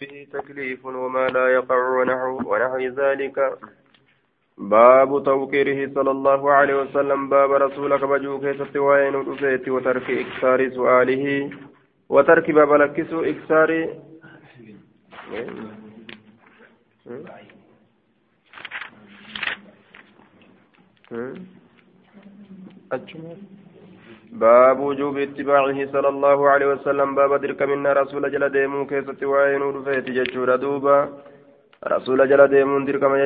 به تكليف وما لا يقع ونحو, ونحو ذلك. باب توقيره صلى الله عليه وسلم. باب رسولك بجوك ستوائن الأفيت وترك إكثار سؤاله وترك باب لكس إكثار. أجمل. باب وجوب اتباعه صلى الله عليه وسلم. باب درك منا رسول جل ديمون كيست وين رفيت ججور دوبا. رسول جل ديمون درك ما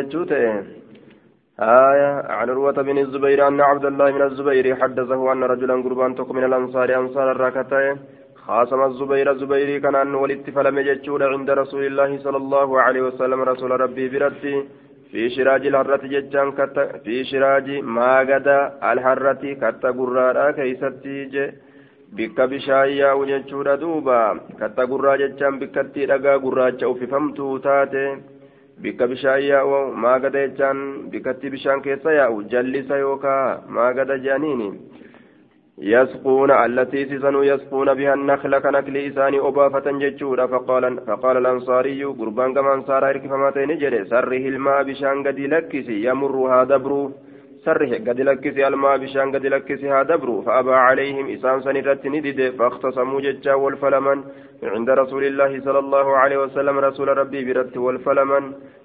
آية عن عروة بن الزبير أن عبد الله من الزبير حدثه أن رجلا قربان تق من الأنصار أنصار الراكتين خاصم الزبير الزبيري كان أن ولدت فلم عند رسول الله صلى الله عليه وسلم. رسول ربي برتي في شراج الحرة ججان كتا في شراج ما غدا الحرة كتا قرارا كيستي جي bikka bishaan yaa'u jechuudha duuba katta gurraa jechaan bikkatti dhagaa gurraacha uffifamtuu taate bikka bishaan yaa'u maagada jechaan bikkatti bishaan keessa yaa'u jallisa yookaa maagada jedhaniini يسقون التي سسنوا يسقون بها النخل كنكل إساني أبافة جتشورا فقال فقال الأنصاري قربان كما أنصار إركفماتين جري. سره الماء بشان قد لكسي يمرها دبرو سره قد لكسي الماء بشان قد لكسي دبرو فأبى عليهم إسان سنرت ندد. فاختصموا جتشا والفلمن. عند رسول الله صلى الله عليه وسلم رسول ربي برت والفلمن.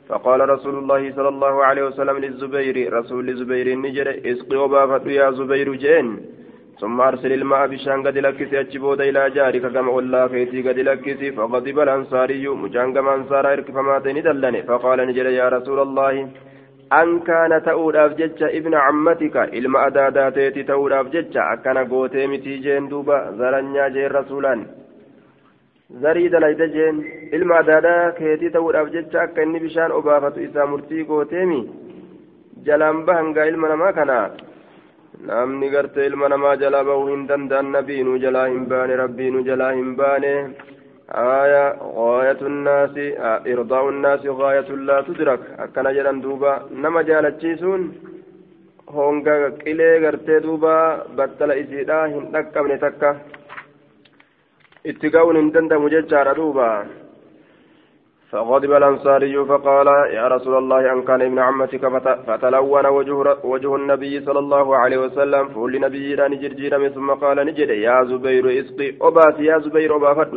فقال رسول الله صلى الله عليه وسلم للزبير. رسول الزبير نجر اسقي وبافة يا زبير جين ثم أرسل الماء بشان قد لكسي أجبود إلى جارك كما والله كيتي قد لكسي فغضب الأنصاري مجان كما أنصار إركفما دلني. فقال نجل يا رسول الله أن كان تؤول أفجج ابن عمتك؟ إلما أداداتي تؤول أفجج. أكنا قوتي متيجين دوبا زرنيا جين رسولا. zarii dalayda jeen ilma adaadaa keetii ta'uudhaaf jecha akka inni bishaan obaafatu isaa murtii gooteemi jalaan bahangaa ilma namaa namni gartee ilma namaa jalaa bahuu hin danda'an nabiinuu jalaa hin baane rabbiinuu jalaa hin baane آية غاية الناس إرضاء الناس غاية لا تدرك أكنا جلن دوبا نما جالتشيسون هونغا قلي غرتي دوبا بطل إسيدا هندك من تكا اتقاون هندند مججار دوبا فغضب الأنصاري فقال يا رسول الله أن كان ابن عمتك فتلون وجه, وجه النبي صلى الله عليه وسلم فقل لنبي نجرجير ثم قال نجد يا زبير اسقي أبات يا زبير أبافت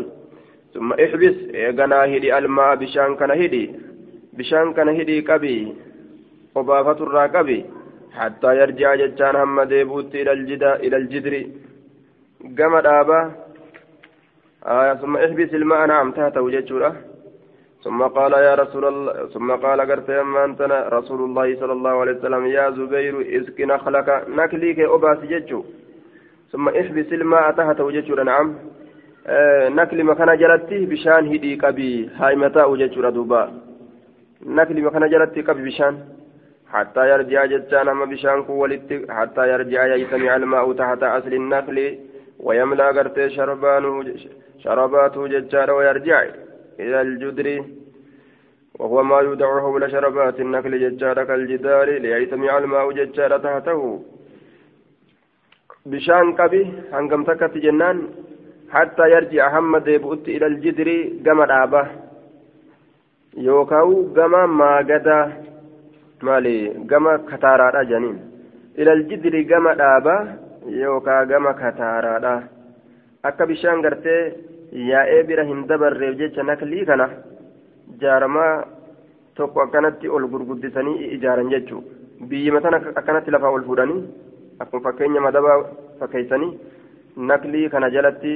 ثم احبس إيقنا هدي الماء بشان كان هدي بشان كان هدي كبي أبافت الراكبي حتى يرجع ججان هم ديبوت إلى الجدا إلى الجدر قمد آبا آية ثم احبس الماء نعم تحت وجهه ثم قال يا رسول الله ثم قال قرت يما أنت رسول الله صلى الله عليه وسلم يا زبير اسق نخلك نكليك أباس ججو. ثم احبس الماء تحت وججو نعم. آه نكلي مكان جلتي بشان هدي كبي هاي متى وججو دوبا نكلي مكان جلتي كبي بشان. حتى يرجع جتان أما بشان كولت حتى يرجع يسمع الماء تحت أصل النخل ويملأ قرت شربانه شرباته ججار ويرجع. إلى الجدر وهو ما يودع حول شربات النخل ججار كالجدار ليجتمع الماء ججار تحته. بشان قبي هنقم تكت جنان حتى يرجع محمد يبؤت إلى الجدر قم الآبة يوكاو قم ما قدا مالي قم كتارا جنين. إلى الجدر قم الآبة يوكا قم كتارا akka bishaan gartee yaa'ee bira hin dabarreef jecha naklii kana jaaramaa tokko akkanatti ol gurguddisanii ijaaran jechuu biyyima tana akkanatti lafaa ol fuudhanii akkuma fakkeenya madabaa fakkeessanii naklii kana jalatti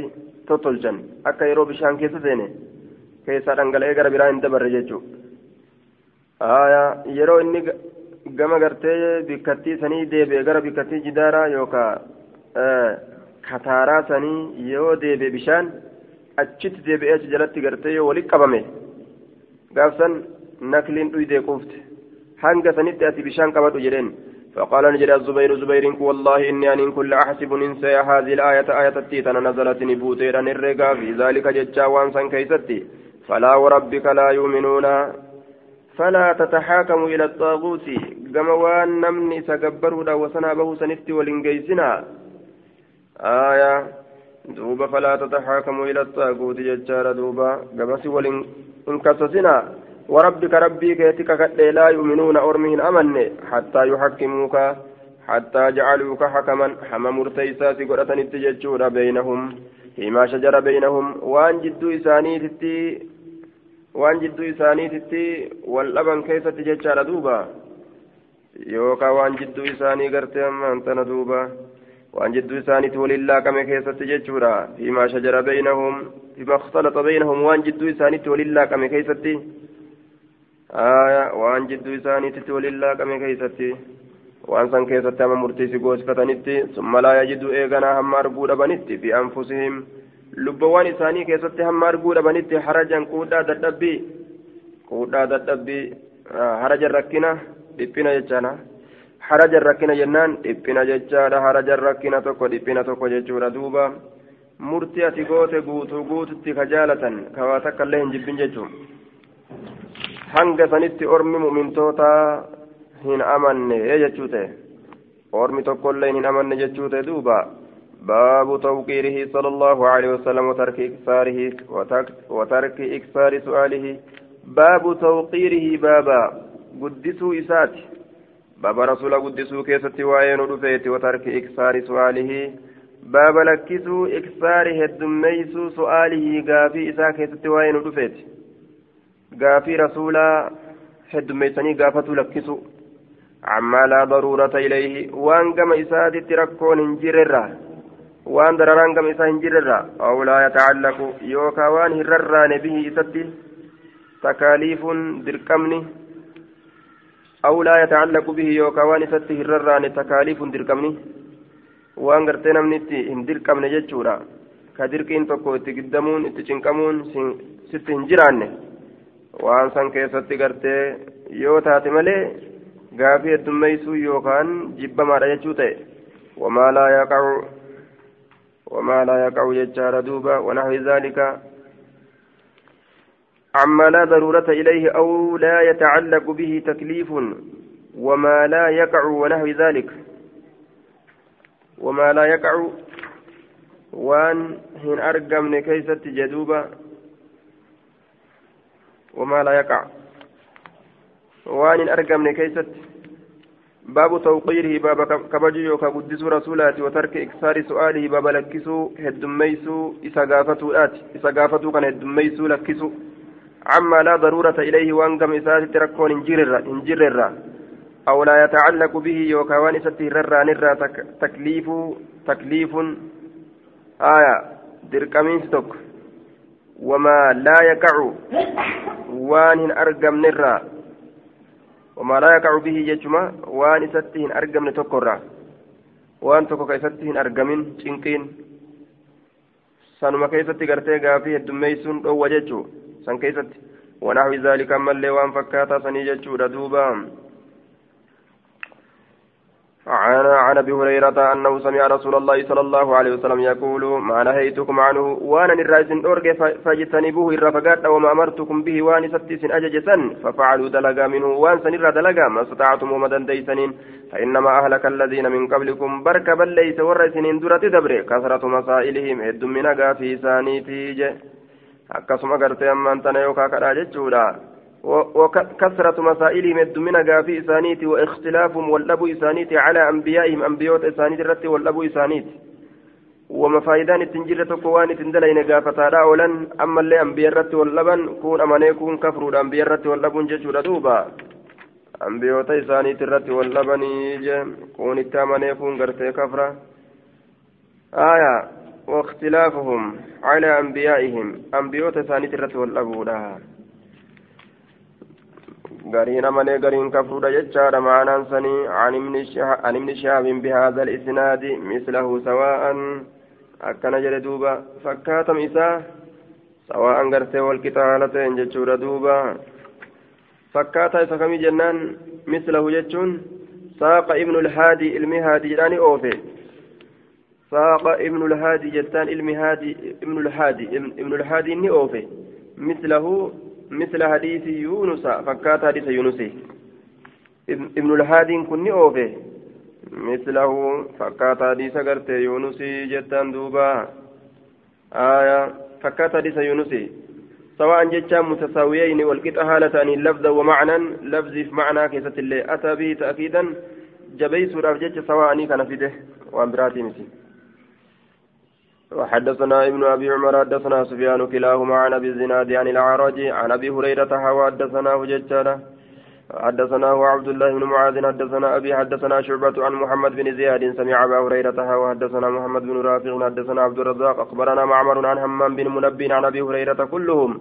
tottolchan akka yeroo bishaan keessa seene keessaa dhangala'ee gara biraa hin dabarre jechuu yeroo inni gama gartee bikkattii sanii deebi'e gara bikkattii jidaaraa yookaan kataaraa sanii yoo deebi'e bishaan achitti deebi'ee achi jalatti gartee yoo walitti qabame gaafsan nakliin dhuydee quufte. Hanga sanitti ati bishaan qabadhu jedheen. فقال نجد الزبير زبير والله إني أن كل أحسب ننسى هذه الآية آية التيتنا نزلت نبوتيرا الرقا في ذلك جتشا وانسا كيستي فلا وربك لا يؤمنون فلا تتحاكموا إلى الطاغوت كما وان نمني سكبروا وسنا به سنفتي ولنجيسنا آية duuba falaa tataxaakamuu ila xaaguuti jechaadha duuba. Gabasi waliin hin kasasinaa warabbika rabbii keeti kakadhee laa yu'minuuna ormi hin amanne hattaa yuxakkimuuka hattaa jacaluuka hakaman hama murteeysaasi godhatanitti jechuudha beynahum himaa shajara beynahum waan jidduu isaaniititti waan jidduu isaaniititti wal dhaban keessatti jechaadha duuba. Yookaan waan jidduu isaanii gartee ammaan tana duuba. جدو إسانيتي ولله كم كيف تججورا فيما شجر بينهم فيما اختلط بينهم وان جدو إسانيتي ولله كم كيف آية وان جدو إسانيتي ولله كم كيف waan san keessatti hama murtiisi goosifatanitti summa laa yajidu eeganaa hamma arguu dhabanitti fi anfusihim lubbawwan isaanii keessatti hamma arguu dhabanitti harajan quudhaa dadhabbii quudhaa dadhabbii harajan rakkina dhiphina jechaana harajan rakkina jennaan dhiphina jechaadha harajan rakkina tokko dhiphina tokko jechuudha duuba murtii ati goote guutuu guututti ka jaalatan ka waa takka illee hin jibbin jechuun hanga sanitti ormi mu'mintootaa hin amanne jechuu ta'e ormi tokkollee hin amanne jechuu ta'e duuba باب توقيره صلى الله عليه وسلم وترك إكثاره وترك إكثار سؤاله باب توقيره بابا قدسوا إسات بابا رسول قدسوا كيست وعين رفيت وترك إكثار سؤاله باب لكسوا إكثاره الدميس سؤاله قافي إسا كيست وعين رفيت قافي رسولا هدميسني قافتوا لكسوا عما لا ضرورة إليه وان كما إساد تركون انجررا وان درران كما إساد انجررا أو لا يتعلق يوكا وان هرران به إسد تكاليف دركمني أو لا يتعلق به يوكا وان إسد هرران تكاليف دركمني waan gartee namni itti hin dirqamne jechuudha ka dirqiin tokko itti giddamuun itti cinqamuun sitti hin jiraanne waan san keessatti gartee yoo taate malee gaafii heddummeeysuu yookaan jibbamaadha jechuu ta'e wamaa laa yaqacu wamaa laa yaqacu jechaadha duuba wanaxwi daalika عما لا ضرورة إليه أو لا يتعلق به تكليف وما لا يقع ونحو ذلك وما لا يقع وان هن أرقم كيسة جدوبة وما لا يقع argamne keeysatti baabu tawqiirihi baaba kabaju yookaa guddisuu rasuulaati watarki iksaari su'aalihi baaba lakkisuu heddummeeysuu isa gaafatuudhaati isa gaafatuu kana heddummeeysuu lakkisu عما لا ضرورة إليه وأن كم إساتي ركون انجرر أو لا يتعلق به يوكاوان إساتي الرا تكليف تكليف. آية. دركمين ستوك. وما لا يقع وان أرقم نرى وما لا يقع به ججما وان ستهن أرقم نتكرر وان تكوك ستهن أرقمين شنقين sanuma keessatti gartee gaafii heddummeeysuun dhoowwa jechuu san keessatti zaalika ammallee waan fakkaataa sanii jechuudha duuba. عن عن أبي هريرة أنه سمع رسول الله صلى الله عليه وسلم يقول ما نهيتكم عنه؟ وأنا الراس اورج فاجتنبوه الرفقات وما أمرتكم به وان ستيس اججسا ففعلوا دلقا منه وان سنر دلقا ما استطعتم ومدى ديسنين فإنما أهلك الذين من قبلكم برك بل ليس ورسنين درة دبر كثرة مسائلهم هد من في سانيتي akkasuma gartee ammaan tana yookaa kadhaa jechuudha. وكثرة مسائلهم الدمنا قافي إسانيتي واختلافهم والأبو إسانيتي على أنبيائهم أنبيوت إسانيتي الرتي والأبو إسانيتي ومفايدان التنجيل تقوان تندلين قافة أولا أما اللي أنبياء الرتي واللبن كون أماني كون كفر الأنبياء الرتي واللبن ججور دوبا أنبيوت إسانيتي الرتي واللبن كون التاماني كون قرتي كفرة آية واختلافهم على أنبيائهم. أنبيوت إسانيتي الرتي واللبن قرين من قرين كفر جتشار معنا سني عن ابن شهاب بهذا الإسناد مثله سواء أكن جلدوبا فكاتم إساء سواء قرتي والكتالتين جتشور دوبا. فكاتا إسا كمي جنان مثله جتشون ساق ابن الهادي المهادي جراني أوفي. ساق ابن الهادي جتان المهادي ابن الهادي ابن الهادي إني أوفي. مثله مثل حديث يونس فكات حديث يونس. ابن الهادي كن أوفي. مثله فكات حديث قرت يونس جتان دوبا. آية فكات حديث يونس. سواء جتا متساويين والقطع هالتان لفظا ومعنى لفظ في معنى كيسة اللي أتى به تأكيدا. جبيس رافجت سواء كان فيده وأن براتي مسي وحدثنا ابن أبي عمر حدثنا سفيان كلاهما عن أبي الزناد عن الأعرج عن أبي هريرة وحدثناه ججاله حدثناه عبد الله بن معاذ حدثنا أبي حدثنا شعبة عن محمد بن زياد سمع أبا هريرة وحدثنا محمد بن رافع حدثنا عبد الرزاق أخبرنا معمر عن همام بن منبه عن أبي هريرة كلهم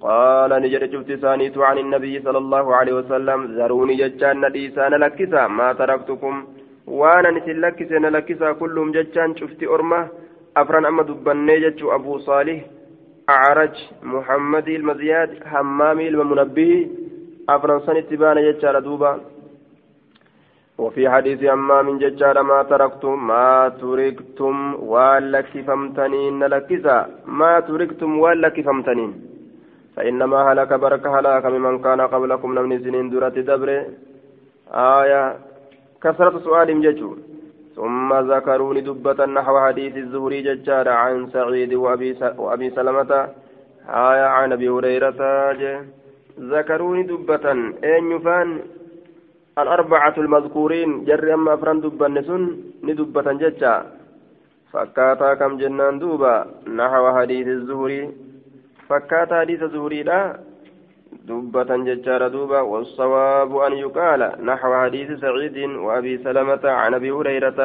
قال نجد شفت سانيت عن النبي صلى الله عليه وسلم ذروني ججان نديسان لكسا ما تركتكم وأنا نسل لكسا لكسا كلهم ججان شفت أرمه أفران أما دبني جتشو أبو صالح أعرج محمد المزياد حمامي المنبه أفران سن اتبان جتشار دوبا. وفي حديث أما من جتشار ما تركتم ما تركتم والك فمتنين لكسا ما تركتم والك فمتنين فإنما هلك بركة هلاك ممن كان قبلكم من سنين درة دبر. آية كثرة سؤال جتشو ثم ذكروني دبة نحو حديث الزهري ججار عن سعيد وأبي سلمة آية عن أبي هريرة ذكروني دبة أين يفان؟ الأربعة المذكورين جر أما أفران دبة نسن ندبة ججا. فكاتا كم جنان دوبا نحو حديث الزهري. فكاتا حديث الزهري لا دبة ججار دوبا والصواب أن يقال نحو حديث سعيد وأبي سلمة عن أبي هريرة.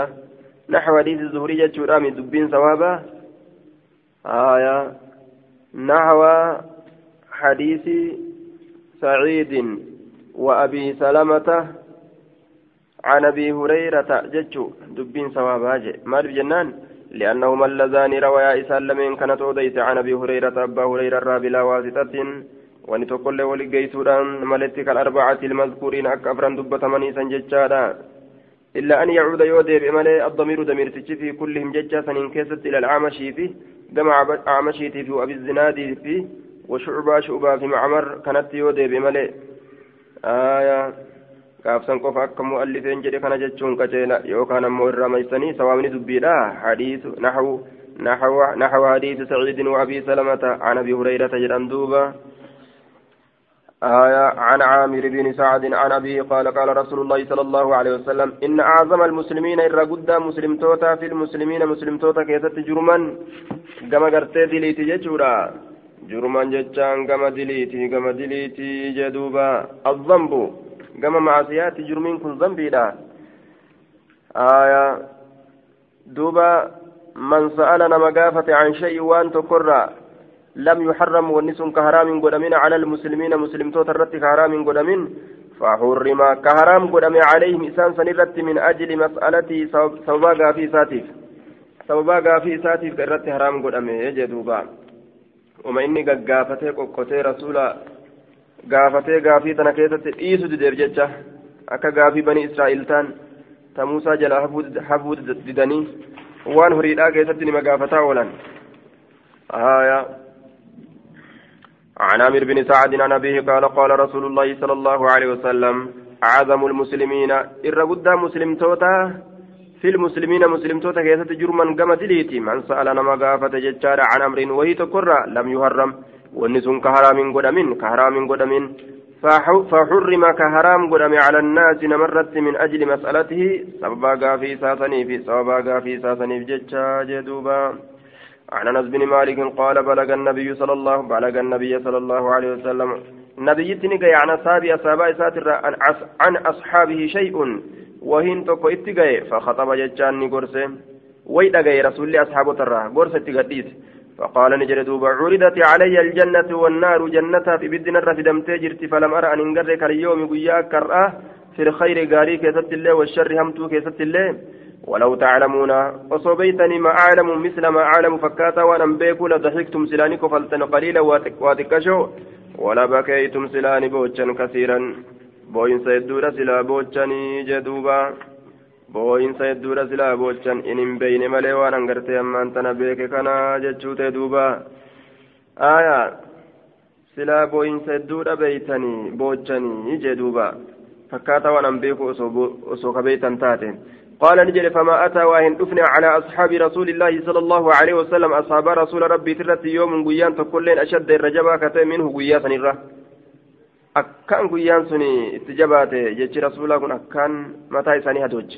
نحو حديث الزهري ججار من دبين صوابا آية. نحو حديث سعيد وأبي سلمة عن أبي هريرة ججو دبين صوابا ما جنان؟ لأنهما اللذان روايا إسالمين كانت أوديت عن أبي هريرة أبا هريرة بلا واسطة. wani tokkollee wali geessuudhaan maletti kan arbacati ilmazkuuriin akka afran dubbatamanii san jechaadha إلا أن يعود يودي بملء الضمير ضمير تشفي كلهم ججا سنين كيست إلى الأعمشي في جمع أعمشي في وأبي الزناد في وشعبة شعبة في معمر كانت يودي بملء آية gaafsan qofa akka mu'allifeen jedhe kana jechuun qaceela yookaan ammoo irraa maysanii sawaabni dubbiidha hadiisu naxwu naxwa hadiisu saciidin wa abii salamata an abi hurayrata jedhan duuba آية عن عامر بن سعد عن أبيه قال قال رسول الله صلى الله عليه وسلم إن أعظم المسلمين إرى قد مسلم توتا في المسلمين مسلم توتا كيست جرما كما قرتي دليتي ججورا. جرما ججان كما دليتي كما دليتي جدوبا. الذنب كما معصيات جرمين كن ذنبي لا آية دوبا من سألنا مقافة عن شيء وأن تكرر. لم يحرم ونسون كهرام قدمين على المسلمين مسلم توترت كهرام قدمين فحرم كهرام قدم عليهم إسان سنرت من أجل مسألة سوبا غافي ساتيف سوبا غافي ساتيف كرت حرام قدم يجدوبا وما إني غافته قوتي رسولا. غافته غافي تنا كيست إيسو دير جتشا. أكا غافي بني إسرائيل تان. تموسى جل حبود ددني. وان هريدا كيست نما غافتا ولان آية عن عامر بن سعد عن أبيه قال قال رسول الله صلى الله عليه وسلم أعظم المسلمين إر قد مسلم توتا في المسلمين مسلم توتا كيسة جرما قم دليتي من سأل نما قافة ججار عن أمر وهي تكرى لم يهرم والنسون كهرام قدمين كهرام قدمين فحرم كهرام قدم على الناس نمرت من أجل مسألته. سببا قافي ساسني في سببا قافي ساسني في ججا جدوبا. عن أنس بن مالك قال بلغ النبي صلى الله بلغ النبي صلى الله عليه وسلم نبي تنقى عن اصحاب اصحاب ساتر عن أصحابه شيء وهن تكو اتقى فخطب ججان قرسه ويدقى رسول الله اصحاب ترى قرسه تقديس فقال نجر دوبا عرضت علي الجنة والنار جنتها في بدنا الرفدم تجرت فلم أرى أن انقرك اليوم قياك كرأة في الخير قاري كيست الله والشر همتو كيست الله ولو تعلمون. وصبيتني ما أعلم مثل ما أعلم فكاتا وأنا بيكو لضحكتم سلاني كفلتن قليلا واتكشو. ولا بكيتم سلاني بوجا كثيرا. بوين سيدورا سلا بوجاني جدوبا. بوين سيدورا سلا بوجان إن بين ملي وأنا غرتي أما أنت نبيك كنا جتشوت دوبا. آية. سلا بوين سيدورا بيتني بوجاني جدوبا. فكاتا وأنا بيكو أسو كبيتا تاتين. قال نجري فما أتى واهن أفنى على أصحاب رسول الله صلى الله عليه وسلم. أصحاب رسول ربي ترت يوم قيان تكلين أشد الرجبة كتئ منه قياسا الره أكان قيان سني استجابات جيش رسول الله أكان متى إساني هدوج.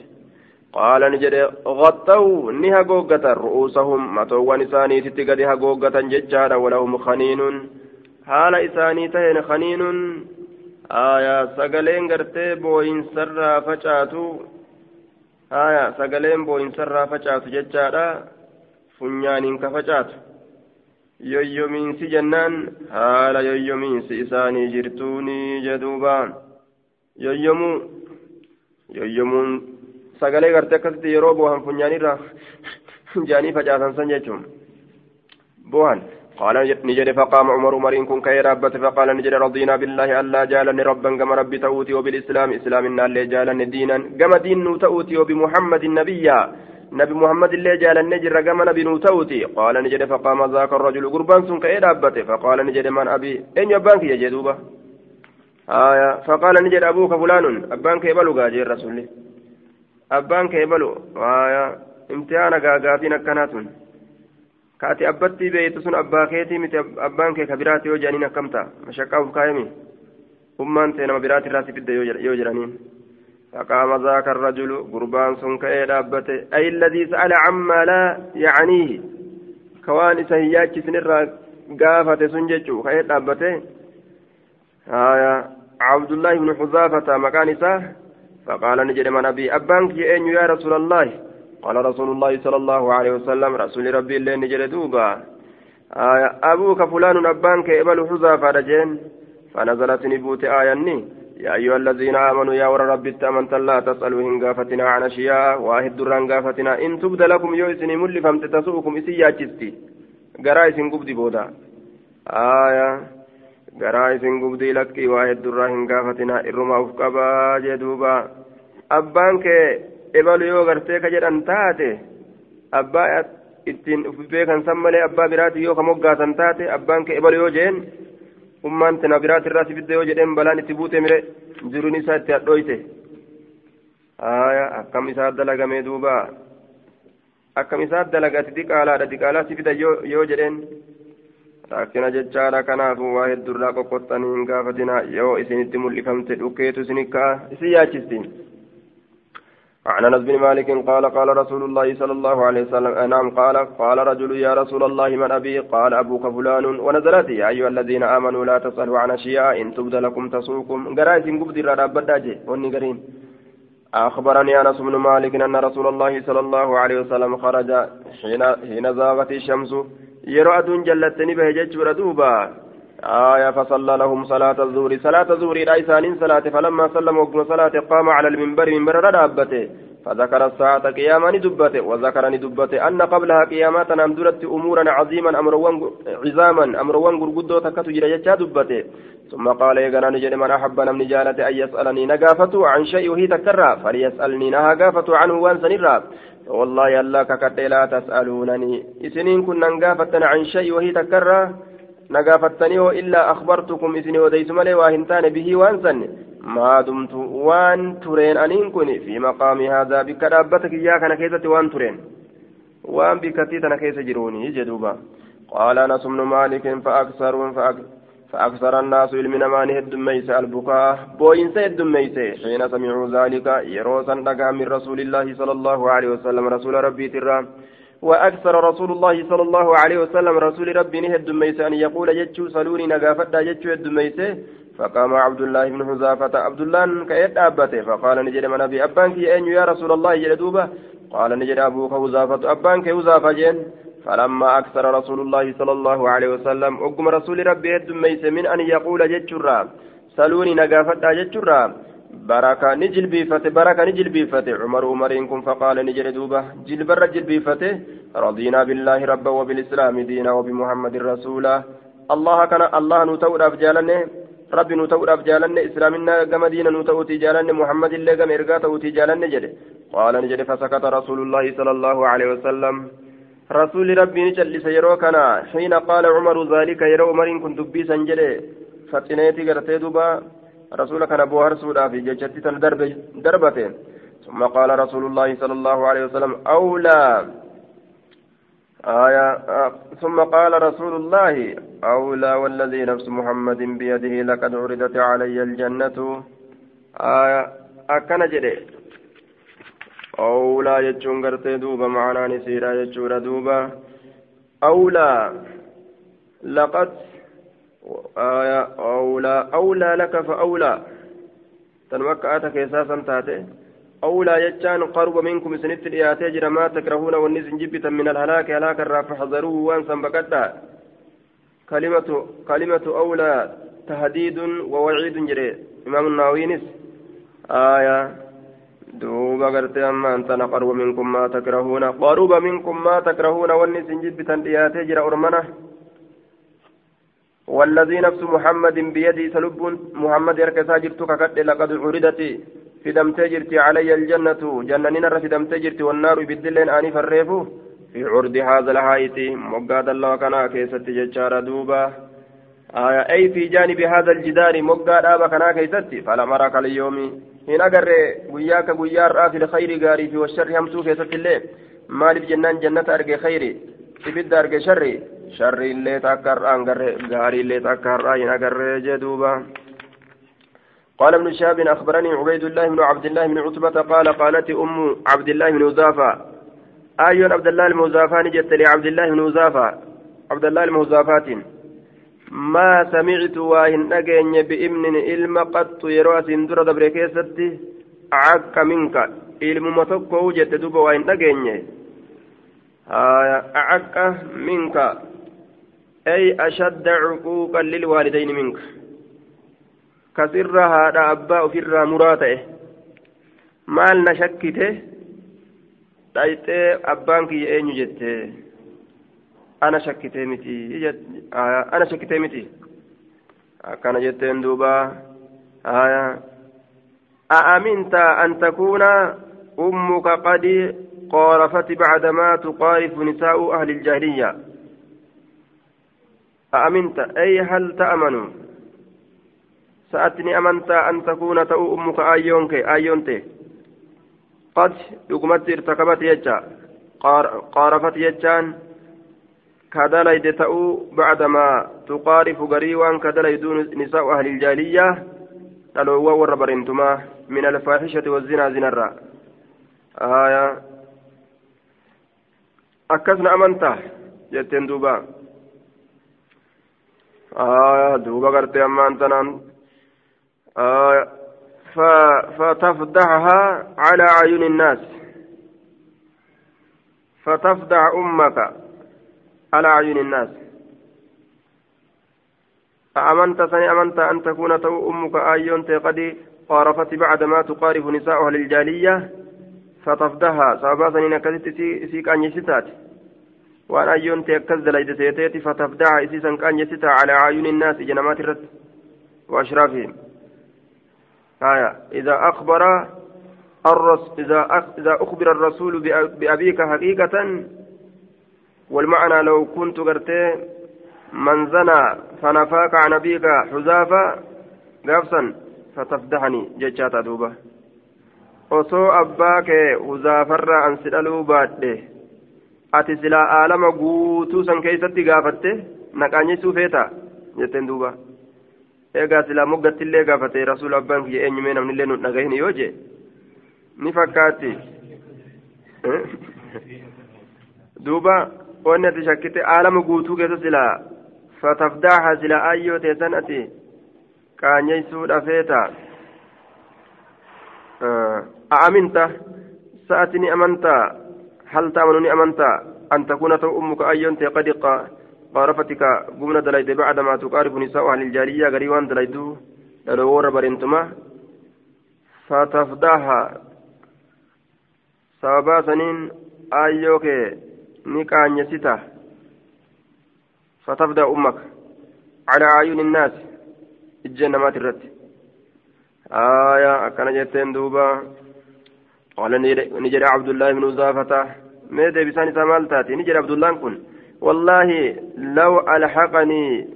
قال نجري غطوا نها قوقة رؤوسهم. متوان إساني تتقدها قوقة ججارا ولهم خنين. حال إساني تهن خنين. آية سقلين قرتي بوين سرى فجاتو. Haya sagaleen boo'insarraa facaatu jechaadha funyaaniin ka facaatu yoyyomiinsi jennaan haala yoyyomiinsi isaanii jirtuuni jedhuuba yoyyomuu yoyyomuun sagalee gartee akkasitti yeroo boohan funyaanirraa jaanii facaasan san jechuun boohan قال نجد فقام عمر عمر كن كي ربت فقال نجد رضينا بالله ألا جالني ربا كما ربي تؤتي وبالإسلام إسلام اللي جالني دينا. كما دين تؤتي وبمحمد النبيا نبي محمد اللي جالني جر كما نبي تؤتي قال نجد فقام ذاك الرجل قربان سن كي فقال نجد من أبي؟ إن يبانك يجدوبه آية. فقال نجد أبوك فلان. أبانك يبلو جير رسولي أبانك يبلو. آية. امتحان قاقاتين كناتون kaati abbatti beeytu sun abbaa keetii miti abbaan kee ka biraati yoo jedhaniin akkamta mashaqqaa'uuf kaayami ummaan ta'e nama biraati irraa si fidde yoo jedhaniin فقام ذاك الرجل قربان سن كأي دابته أي الذي سأل عما لا يعنيه كوان سهياتي سنرى قافة سنججو كأي دابته آية عبد الله بن حذافة مكان فقال نجد من أبي أبانك يا رسول الله قال رسول الله صلى الله عليه وسلم رسول ربي اللي نجر دوبا. آية أبوك فلان أبانك إبل حذافة رجين فنزلت نبوت آية يا أيها الذين آمنوا يا ور ربي تأمنت لا تسألوا إن عن أشياء واحد دران إن تبد لكم يوسن مل فمت تسوءكم إسي ياجستي قرا إسن قبدي بودا. آية قرا إسن قبدي لك واحد دران إرما أفقبا جدوبا. أبانك ebalu yoo gartee ka jedhan taate abbaa ittiin uf beekan san malee abbaa biraati yoo ka moggaatan taate abbaan kee ebalu yoo jeen ummaan tana biraati irraa si fidde yoo jedheen balaan itti buute mire jiruun isaa itti hadhooyte haaya akkam isaa dalagamee duuba akkam isaa dalagati diqaalaadha diqaalaa si fida yoo jedheen. Rakkina jechaadha kanaafu waa heddurraa qoqqottanii hin gaafatinaa. Yoo isinitti mul'ifamte dhukkeetu isin ka'a isin yaachistiin. عن أنس بن مالك قال قال رسول الله صلى الله عليه وسلم نعم قال قال رجل يا رسول الله من أبي؟ قال أبوك فلان ونزلت يا أيها الذين آمنوا لا تسألوا عن أشياء إن تبد لكم تسوكم قرايت قبض الرابداجي وني أخبرني أنس بن مالك أن رسول الله صلى الله عليه وسلم خرج حين حين زاغت الشمس. أدون جلتني به ججر دوبا. آية فصلى لهم صلاة الظهر. صلاة الظهر رئيسان صلاة فلما سلم وقم صلاة قام على المنبر منبر ردابته فذكر الساعة قياما دبته وذكرني دبته أن قبلها قيامات أمدرت أمورا عظيما أمروان عظاما أمروان قرقدو تكتو جرى دبته. ثم قال يقنا نجد من أحب من جالة أن يسألني نقافته عن شيء وهي تكرى فليسألني نهاقافته عنه وانسنرى والله يلا ككت لا تسألونني. إسنين كنا نقافتنا عن شيء وهي تكرى نقافتني إلا أخبرتكم إذن وديت ملي واهنتان به وانسن. ما دمت وان ترين أنين كني في مقام هذا بك رابتك إياك نكيسة وان ترين وان بكتيت نكيسة جروني جدوبا. قال أنس بن مالك فأكثر فأكثر الناس علمنا ما نهد ميس البكاء. بوين سيد ميس. حين سمعوا ذلك يروسا من رسول الله صلى الله عليه وسلم رسول ربي ترام وأكثر رسول الله صلى الله عليه وسلم رسول ربي نهد ميس أن يقول جتشو سلوني نقافتا يد ميسه فقام عبد الله بن حذافة عبد الله كيد أبته. فقال نجد من أبي أبانك أين يا رسول الله جلدوبة قال نجد أبوك حذافة. أبانك حذافة جن. فلما أكثر رسول الله صلى الله عليه وسلم أقم رسول ربي يد ميس من أن يقول جتشو سلوني نقافتا جتشو بركة نجل بيفته بركة نجل بيفته عمر عمرين كن فقال نجل دوبة جل بر جل بيفته رضينا بالله ربا وبالإسلام دينا وبمحمد رسولا الله كان الله نتور أفجالنه رب نتور أفجالنه إسلامنا كما دينا نتور تجالنه محمد الله كما إرقا تور تجالنه جل قال نجل فسكت رسول الله صلى الله عليه وسلم رسول ربي نجل سيرو كان حين قال عمر ذلك يرو عمرين كن دبي سنجل فتنيتي قرتي دوبا رسول كان بوهر سودافي جتشتي تن دrbate ثم قال رسول الله صلى الله عليه وسلم أولى. آية آه ثم قال رسول الله أولى والذي نفس محمد بيده لقد عرضت علي الجنة. آية أكن جري أولى يجون قرتي دوبا معنا نسيرا يجور دوبا. أولى لقد آية أولى. أولى لك فأولى. تنوكا أتك إساسا تاتي أولى يجان قرب منكم سنت الإياتي جرى ما تكرهون والنزن جبتا من الهلاك. هلاك الرا فحذروه وانسا بكتا كلمة كلمة أولى تهديد ووعيد جري. إمام الناوينس. آية. دوبا قرتي أما أنت قرب منكم ما تكرهون. قرب منكم ما تكرهون والنزن جبتا الإياتي جرى أرمنة. والذي نفس محمد بيدي سلب محمد يركسا جرتك قد لقد عردت في دمتي جرتي علي الجنة. جنة في دمتي جرتي والنار بالدلين آني فريفو. في عرض هذا الحائط مقاد الله كان كيست ججار دوبا. آية أي في جانب هذا الجدار مقاد أبا كان كيست. فلا مرك اليوم. hin agarre guyyaa ka guyyaa har'aa fil khayri gaarii fi washarri hamtuu keessatti illee maaliif jennaan jannata arge khayri ibidda arge sharri illee takka har'aa agarre gaarii illee takka har'aa hin agarre jee duuba. قال ابن شهاب أخبرني عبيد الله بن عبد الله بن عتبة قال قالت أم عبد الله بن وزافة أيون عبد الله الموزافة نجت لعبد الله بن وزافة عبد الله الموزافات ما سمعت واهن أجن بإمن إلما قط يروى سندرة دبر كيستي عك منك إلم متوكو وجدت دوبا واهن أجن عك منك أي أشد عقوقا للوالدين منك ofirraa muraa ta'e maal na shakkite dhayxee abbaan kiyya eenyu jette ana shakkitee miti ana shakkitee miti akkana jetteen duuba haya أأمنت أن تكون أمك قد قارفت بعدما تقارف نساء أهل الجاهلية أأمنت أي هل تأمن؟ سأتني أمنتا أن تكون تأو أمك آيونك آيونتي قد يقمت ارتكبت يجا. قارفت يجان. كدليد تأو بعدما تقارف قريوان كدليد نساء أهل الجالية تلووا وربرنتما من الفاحشة والزنا زنا آية أكسنا أمنتا جتين دوبا. آية دوبا قرتي أمان آه فتفضحها على عيون الناس. فتفضح أمك على عيون الناس. أأمنت سني أمنت أن تكون تو أمك آيون قد قارفت بعدما تقارف نساؤها للجالية. فتفضحها سببا سنين كذت سيك أن يستات وأن أيون تكز دليد سيتيتي فتفضحها إسيسا كأن يستا على عيون الناس جنمات الرد وأشرافهم آية إذا أخبر الرس إذا أخ... إذا أخبر الرسول بأبيك حقيقة والمعنى لو كنت قرتي من زنى فنفاك عن أبيك حذافة قافصا فتفدحني abbaa kee huzaafarraa an si dhaluu baadhe ati silaa aalama guutuu san keeysatti gaafatte naqaanyessuu feeta jetteen duuba eegaa silaa moggattillee gaafate rasuul abbaan kiyya eenyumee namnillee nu dhagahin yoo jee ni fakkaatti duuba wanni ati shakkite aalama guutuu keessa silaa fatafdaaha silaa ayyoo teessan ati qaanyeysuu dhafeeta أأمنت سأتني أمنت هل تأمنني أمنت أن تكون أمك أيون قد قارفتك قمنا دليد بعدما تقارب نساء أهل الجارية قريبان دليدو دلوور برنتما sababaa saniin aayyoo kee ni qaanyesita fatafda ummaka calaa aayuni innaasi ijjeen namaati irratti aayaa akkana jetteen duuba qaala ni jedhe abdullaahi ibnu zaafata isaa maal taati ni jedhe abdullaan kun والله لو ألحقني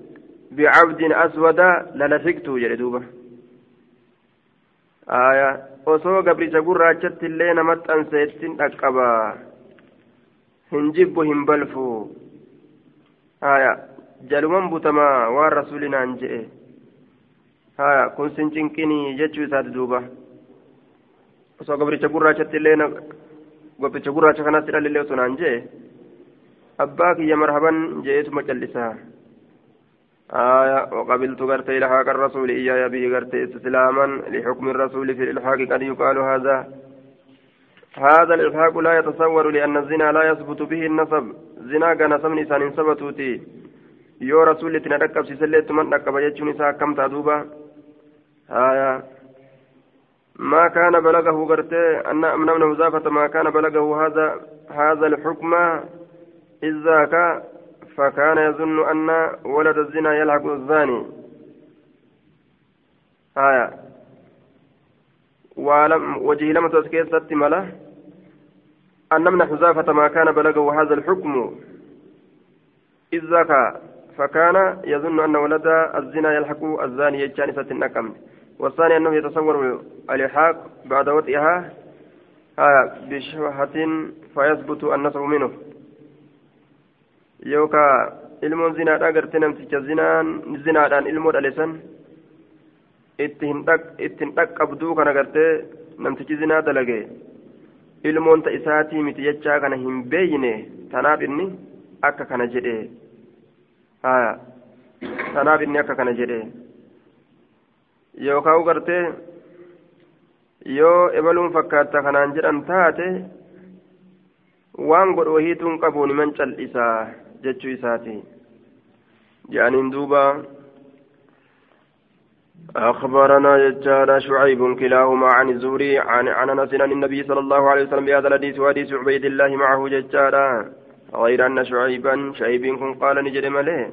بعبد أسود للحقته جل دوبة aya osoo gabricha gurraachatti illee namatti anseettin dhaqqaba hin jibbu hin balfu aya jaluman butamaa waan rasuulinaan je'e aya kun sin cinqinii jechuu isaati duuba osoo gabricha gurraachatti illee gabricha gurraacha kanatti dhalillee osoo naan je'e abbaa kiyya marhaban je'eetuma callisaa آية وقبلت قرت إلحاق الرسول إياي به قرت استسلاما لحكم الرسول في الإلحاق قد يقال هذا. هذا الإلحاق لا يتصور لأن الزنا لا يثبت به النسب زنا كان سمن إنسان ثبتوتي يو رسول تنركب سيسلت من ركب يجون إساء كم تدوبا. آية ما كان بلغه قرت أن من ابن مزافة ما كان بلغه هذا هذا الحكم إذا كان فكان يظن أن ولد الزنا يلحق الزاني. آية. ولم وجه لم تسكيت ستملة أن من حذافة ما كان بلغه هذا الحكم إذ ذاك فكان يظن أن ولد الزنا يلحق الزاني يجاني ستنكم والثاني أنه يتصور الإلحاق بعد وطئها بشبهة فيثبت النسب منه yookaan ilmoon zinaadhaa gartee namticha zinaadhaan ilmoo dhaleessan ittiin dhaqqabduu kana gartee namtichi zinaa dalage ilmoonta isaatii miti jechaa kana hin beeyne tanaaf inni akka kana jedhe tanaaf inni akka kana jedhe yookaan gartee yoo ebaluun fakkaata kanaan jedhan taate waan godhu wahiituun qabuun man cal'isaa. jechuu isaati. جانين دوبا أخبرنا يجانا شعيب كلاهما عن الزهري عن عن أنس عن النبي صلى الله عليه وسلم بهذا الحديث وحديث عبيد الله معه ججانا غير أن شعيبا شعيب كن قال نجد مليه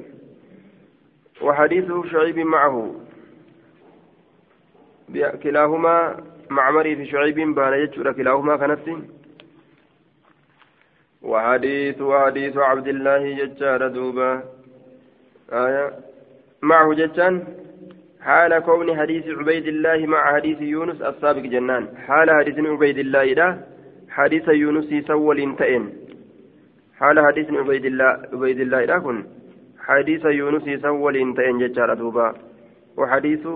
وحديث شعيب معه كلاهما معمري في شعيب بان يجور كلاهما كنفسه وحديث وحديث عبد الله ججار دوبا. آية. معه ججان حال كون حديث عبيد الله مع حديث يونس السابق جنان. حال حديث عبيد الله لا حديث يونس يسول انتئن. حال حديث عبيد الله عبيد الله لا كن. حديث يونس يسول انتئن ججار دوبا. وحديث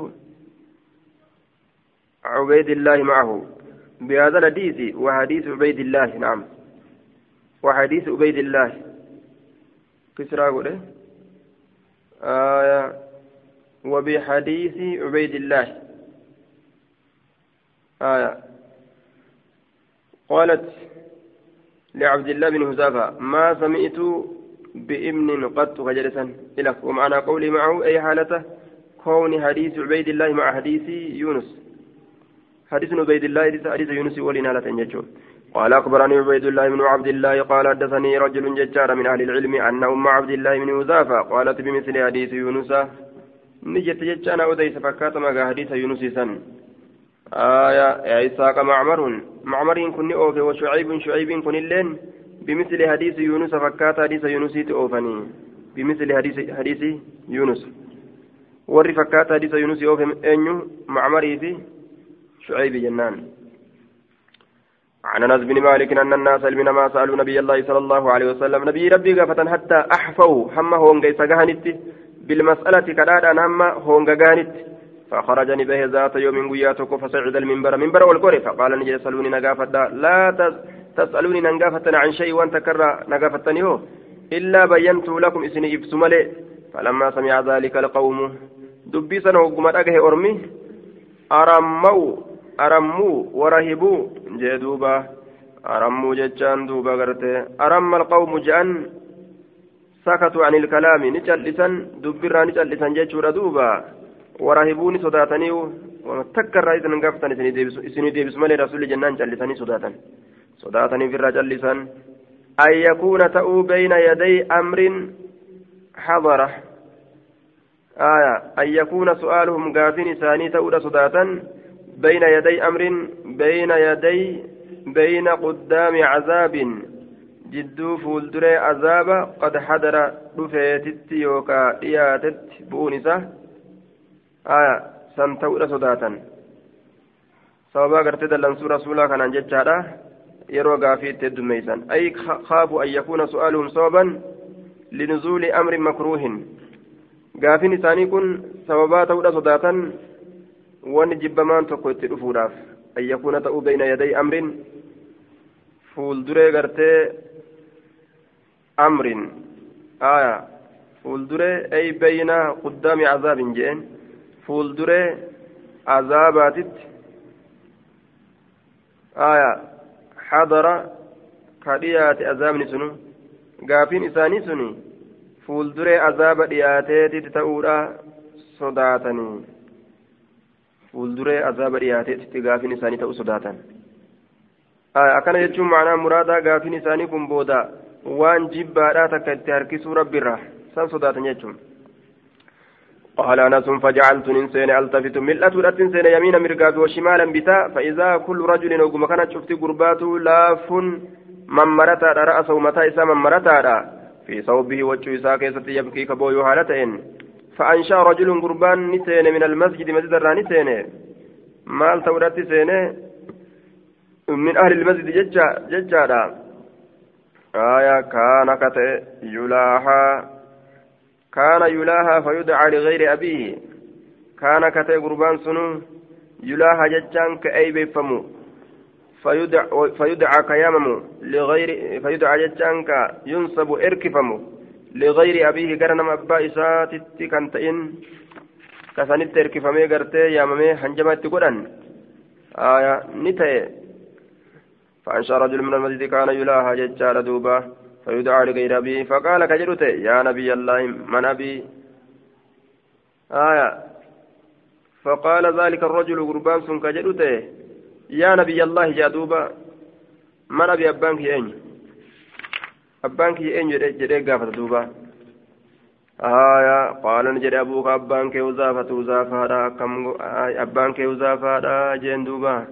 عبيد الله معه. بهذا الحديث وحديث عبيد الله نعم. وحديث عبيد الله. كسرى قوله آية؟ وبحديث عبيد الله. آية قالت لعبد الله بن هزافة ما سمعت بإمن قد فجلسا إلى ومعنى قولي معه أي حالته كون حديث عبيد الله مع حديث يونس. حديث عبيد الله حديث يونس ولنا لا تنججون قال أخبرني عبيد الله بن عبد الله قال حدثني رجل ججار من أهل العلم أن أم عبد الله بن يوزافة قالت بمثل حديث يونس. نجت ججانا أديس فكاتما حديث يونس سن. آية يا إسحاق معمر. معمر كن أوفي وشعيب شعيب كن اللين. بمثل حديث يونس فكات حديث يونس أوفني بمثل حديث حديث يونس. وري فكات حديث يونس أوفي أنيو معمري في شعيب جنان. عن أنس بن مالك أن الناس من ما سألوا نبي الله صلى الله عليه وسلم. نبي ربي غفتا حتى أحفوا. هم هونغ سغانت بالمسألة كدادا هم هونغ غانت فخرجني به ذات يوم قياتك فصعد المنبر. منبر والقرى فقال نجي يسالوني نغافتا لا تسألوني نغافتا عن شيء وأنت كرا نغافتني هو إلا بينت لكم إسني ابسملي فلما سمع ذلك القوم دبي سنه وقم أرمي. أرموا arammuu warahibuu jee duuba arammuu jechaan duuba garte aramma alqawmu je'an sakatuu an ilkalaami ni cal'isan dubbirraa ni cal'isan jechuudha duuba warahibuu ni sodaatanii takka irraa isin gaafatan isinii deebisu malee rasuli jennaan cal'isanii sodaatan sodaataniif irraa cal'isan an yakuuna ta'uu bayna yaday amrin حضره آية أن يكون سؤالهم قافين ثاني تؤدى صداتا بين يدي أمر بين يدي بين قدام عذاب جدو فولدري عذاب قد حضر رفيتت يوكا إياتت بونسة آية سنتور صداتا sababaa gartee dallansuu rasuulaa kanaan jechaadha yeroo gaafii itti heddummeeysan ay khaafu an yakuuna su'aaluhum sababan linuzuuli amrin makruuhin gaafin isaanii kun sababaa ta'uudha sodaatan wanni jibbamaan tokko itti dhufuudhaaf an yakuuna ta'uu bayna yaday amrin fuulduree gartee amrin. Aya fuulduree ay bayna quddaami azaabin jeen fuulduree azaabaatitti. Aya hadara ka dhiyaate azaabni sunu gaafin isaanii suni fuulduree azaaba dhiyaateetitti ta'uudha sodaatanii. Fuulduree azaaba dhiyaateetitti gaafin isaanii ta'uu sodaatan akkana jechuun macnaa muraadaa gaafin isaanii kun booda waan jibbaadhaa takka itti harkisuu rabbirra san sodaatan jechuun قال أنس فجعلت ننسين ألتفت ملأت الأتنسين يمين مرقاب وشمالا بتا فإذا كل رجل وقم كانت شفت قرباته لاف من مرتا رأسه متى إسا من مرتا في صوبه وجه إسا كيست يبكي كبو يهالتين فأنشأ رجل قربان نسين من المسجد مسجد الرانسين مال تورات سين من أهل المسجد ججا ججا آية كان يلاحى كان يلاها فيدعى لغير أبيه. كان كتئ قربان سنو. يلاها ججان كأي بيفمو. فيدعى, فيدعى كيامم لغير فيدعى ججان ينصب إركفمو. لغير أبيه قرنم أبا إساتي كنتئن كسانت إركفمي قرتي ياممي حنجمت قرن آية نتئ. فأنشأ رجل من المسجد كان يلاها ججال دوبا فيدعى لغير أبيه فقال كجرت يا نبي الله من أبي؟ آية. فقال ذلك الرجل قربان سن كجرت يا نبي الله جادوبا من أبي أبانك أين أبانك أين جري قافة دوبا آية قال نجري أبوك أبانك وزافة وزافة كم أبانك وزافة جين دوبا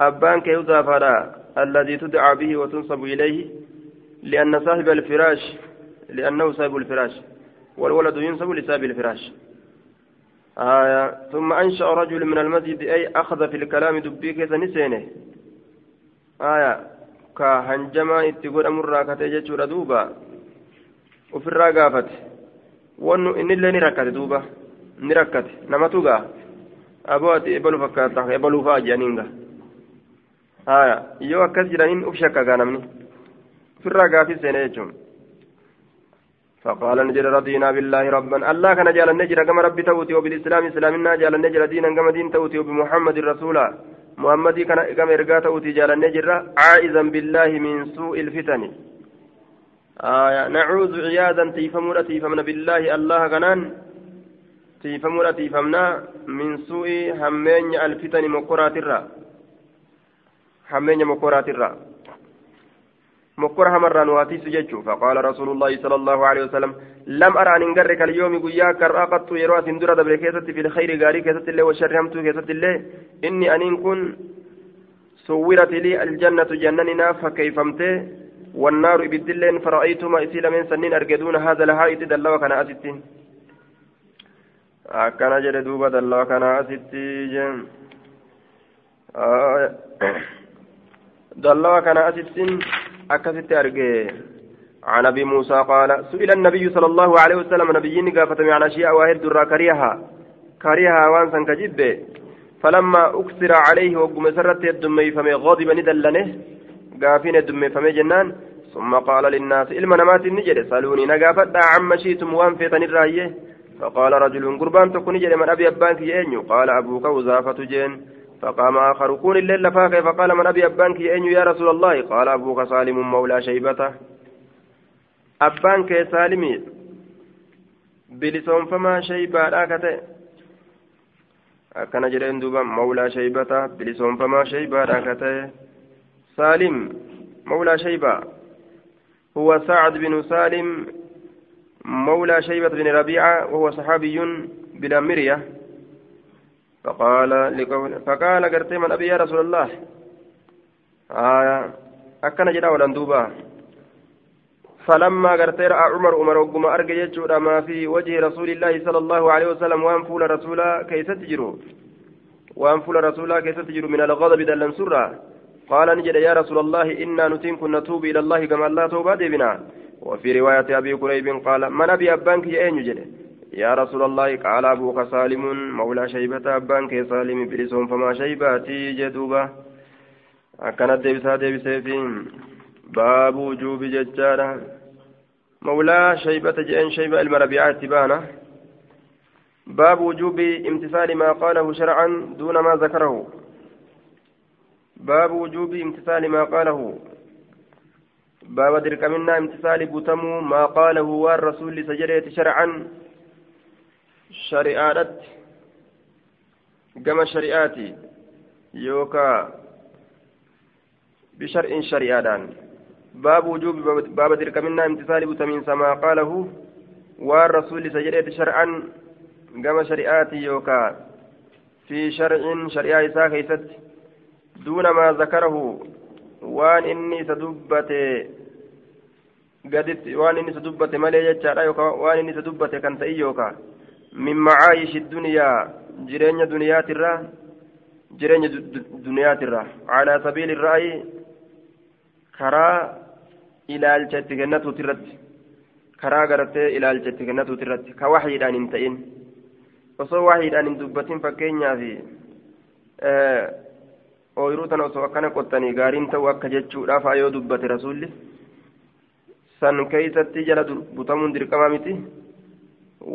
أبان كيوزافادا الذي تدعى به وتنصب إليه لأن صاحب الفراش لأنه صاحب الفراش والولد ينصب لصاحب الفراش آية ثم أنشأ رجل من المسجد أي أخذ في الكلام دبي كيس نسينه آية كهنجما اتقول أمر راكته جتشور دوبا وفي الراقافة وأنه إن اللي نركت دوبا نركت نمتوغا أبواتي إبلو فكاتا إبلو فاجانينغا haya yoo akkas jedhaniin uf shakkagaa namni ofirraa gaafii seene jechuun. فقال نجد رضينا بالله ربا الله كان جعل النجر كما ربي توتي وبالإسلام إسلامنا جعل النجر دينا كما دين توتي وبمحمد رسولا محمد كان كما إرقا توتي جعل النجر عائزا بالله من سوء الفتن آية نعوذ عياذا تيفمنا تيفمنا بالله الله كنان تيفمنا تيفمنا من سوء همين الفتن مقرات الرّ حمين مكورات الرّ مكور همران واتيس ججو فقال رسول الله صلى الله عليه وسلم لم أرى أن نقرك اليوم قيا كرأ قط يروى سندرة دبر كيست في الخير غاري كيست الله والشر همتو كيست الله إني أن كن صورت لي الجنة جنننا فكيفمته والنار بالدلين فرأيتما إسيل من سنين أرقدون هذا الهائط دلوا كان أستين أكنا جل دوبا دلوا كان أستين آه. دلوا كان أستين أكست أرجع عن أبي موسى قال سئل النبي صلى الله عليه وسلم نبيين قافة عن أشياء واحد درا كريها. كريها وانسا كجب فلما أكثر عليه وقم سرت الدمي فمي غاضب ندلنه. قافين الدمي فمي جنان. ثم قال للناس إلما نمات النجر سألوني نقافت عما شئتم وانفتن الرأيه فقال رجل قربان تكون نجر من أبي أبانك يأنيو قال أبوك وزافة جين فقام آخر كون الليل فاكي فقال من أبي أبانك أين يا رسول الله؟ قال أبوك سالم مولى شيبته. أبانك سالمي بلسون فما شيبا راكته أكن جرين دوبا مولى شيبته بلسون فما شيبا راكته سالم مولى شيبة هو سعد بن سالم مولى شيبة بن ربيعة وهو صحابي بلا مرية فقال لقول فقال قرت من أبي يا رسول الله آية أكن جرا ولن دوبا فلما رأى عمر عمر وقم أرجع يجود ما في وجه رسول الله صلى الله عليه وسلم وأن فول رسولا كيف تجرو؟ وأن فل رسولا كيف تجر من الغضب دلن سرة قال نجد يا رسول الله إنا نتين كنا نتوب إلى الله كما الله توبة بنا وفي رواية أبي كريب قال من أبي أبانك يا أين يا رسول الله قال أبوك سالم مولى شيبة أبانك سالم بلسهم فما شيباتي جدوبة. أكنت ديبسا ديبسا فين باب وجوب ججارة. مولى شيبة جئن شيبة المربيعات تبانة باب وجوب امتثال ما قاله شرعا دون ما ذكره. باب وجوب امتثال ما قاله. باب درك منا امتثال بتمو ما قاله والرسول سجريت شرعا. شريعات كما شريعاتي يوكا. بشرع شريعان باب وجوب باب درك منا امتثال بتمين ما قاله والرسول سجريت شرعا كما شريعاتي يوكا. في شرع شريعة إساء دون ما ذكره وان إني سدبت قدت وان إني سدبت مالي جتشارا يوكا. وان إني سدبت كان يوكا. من معايش الدنيا جرين دنيا ترى جرين دنيا ترى. على سبيل الرأي كرا إلى الجنة ترد كرا قرأت إلى الجنة ترد كوحيد عن انتئن osoo waahiidhaan hin dubbatin fakkeenyaaf ooyiruu tana osoo akkana qottanii gaariin ta'u akka jechuudhaaf yoo dubbate rasuulli san keeysatti jala butamuun dirqama miti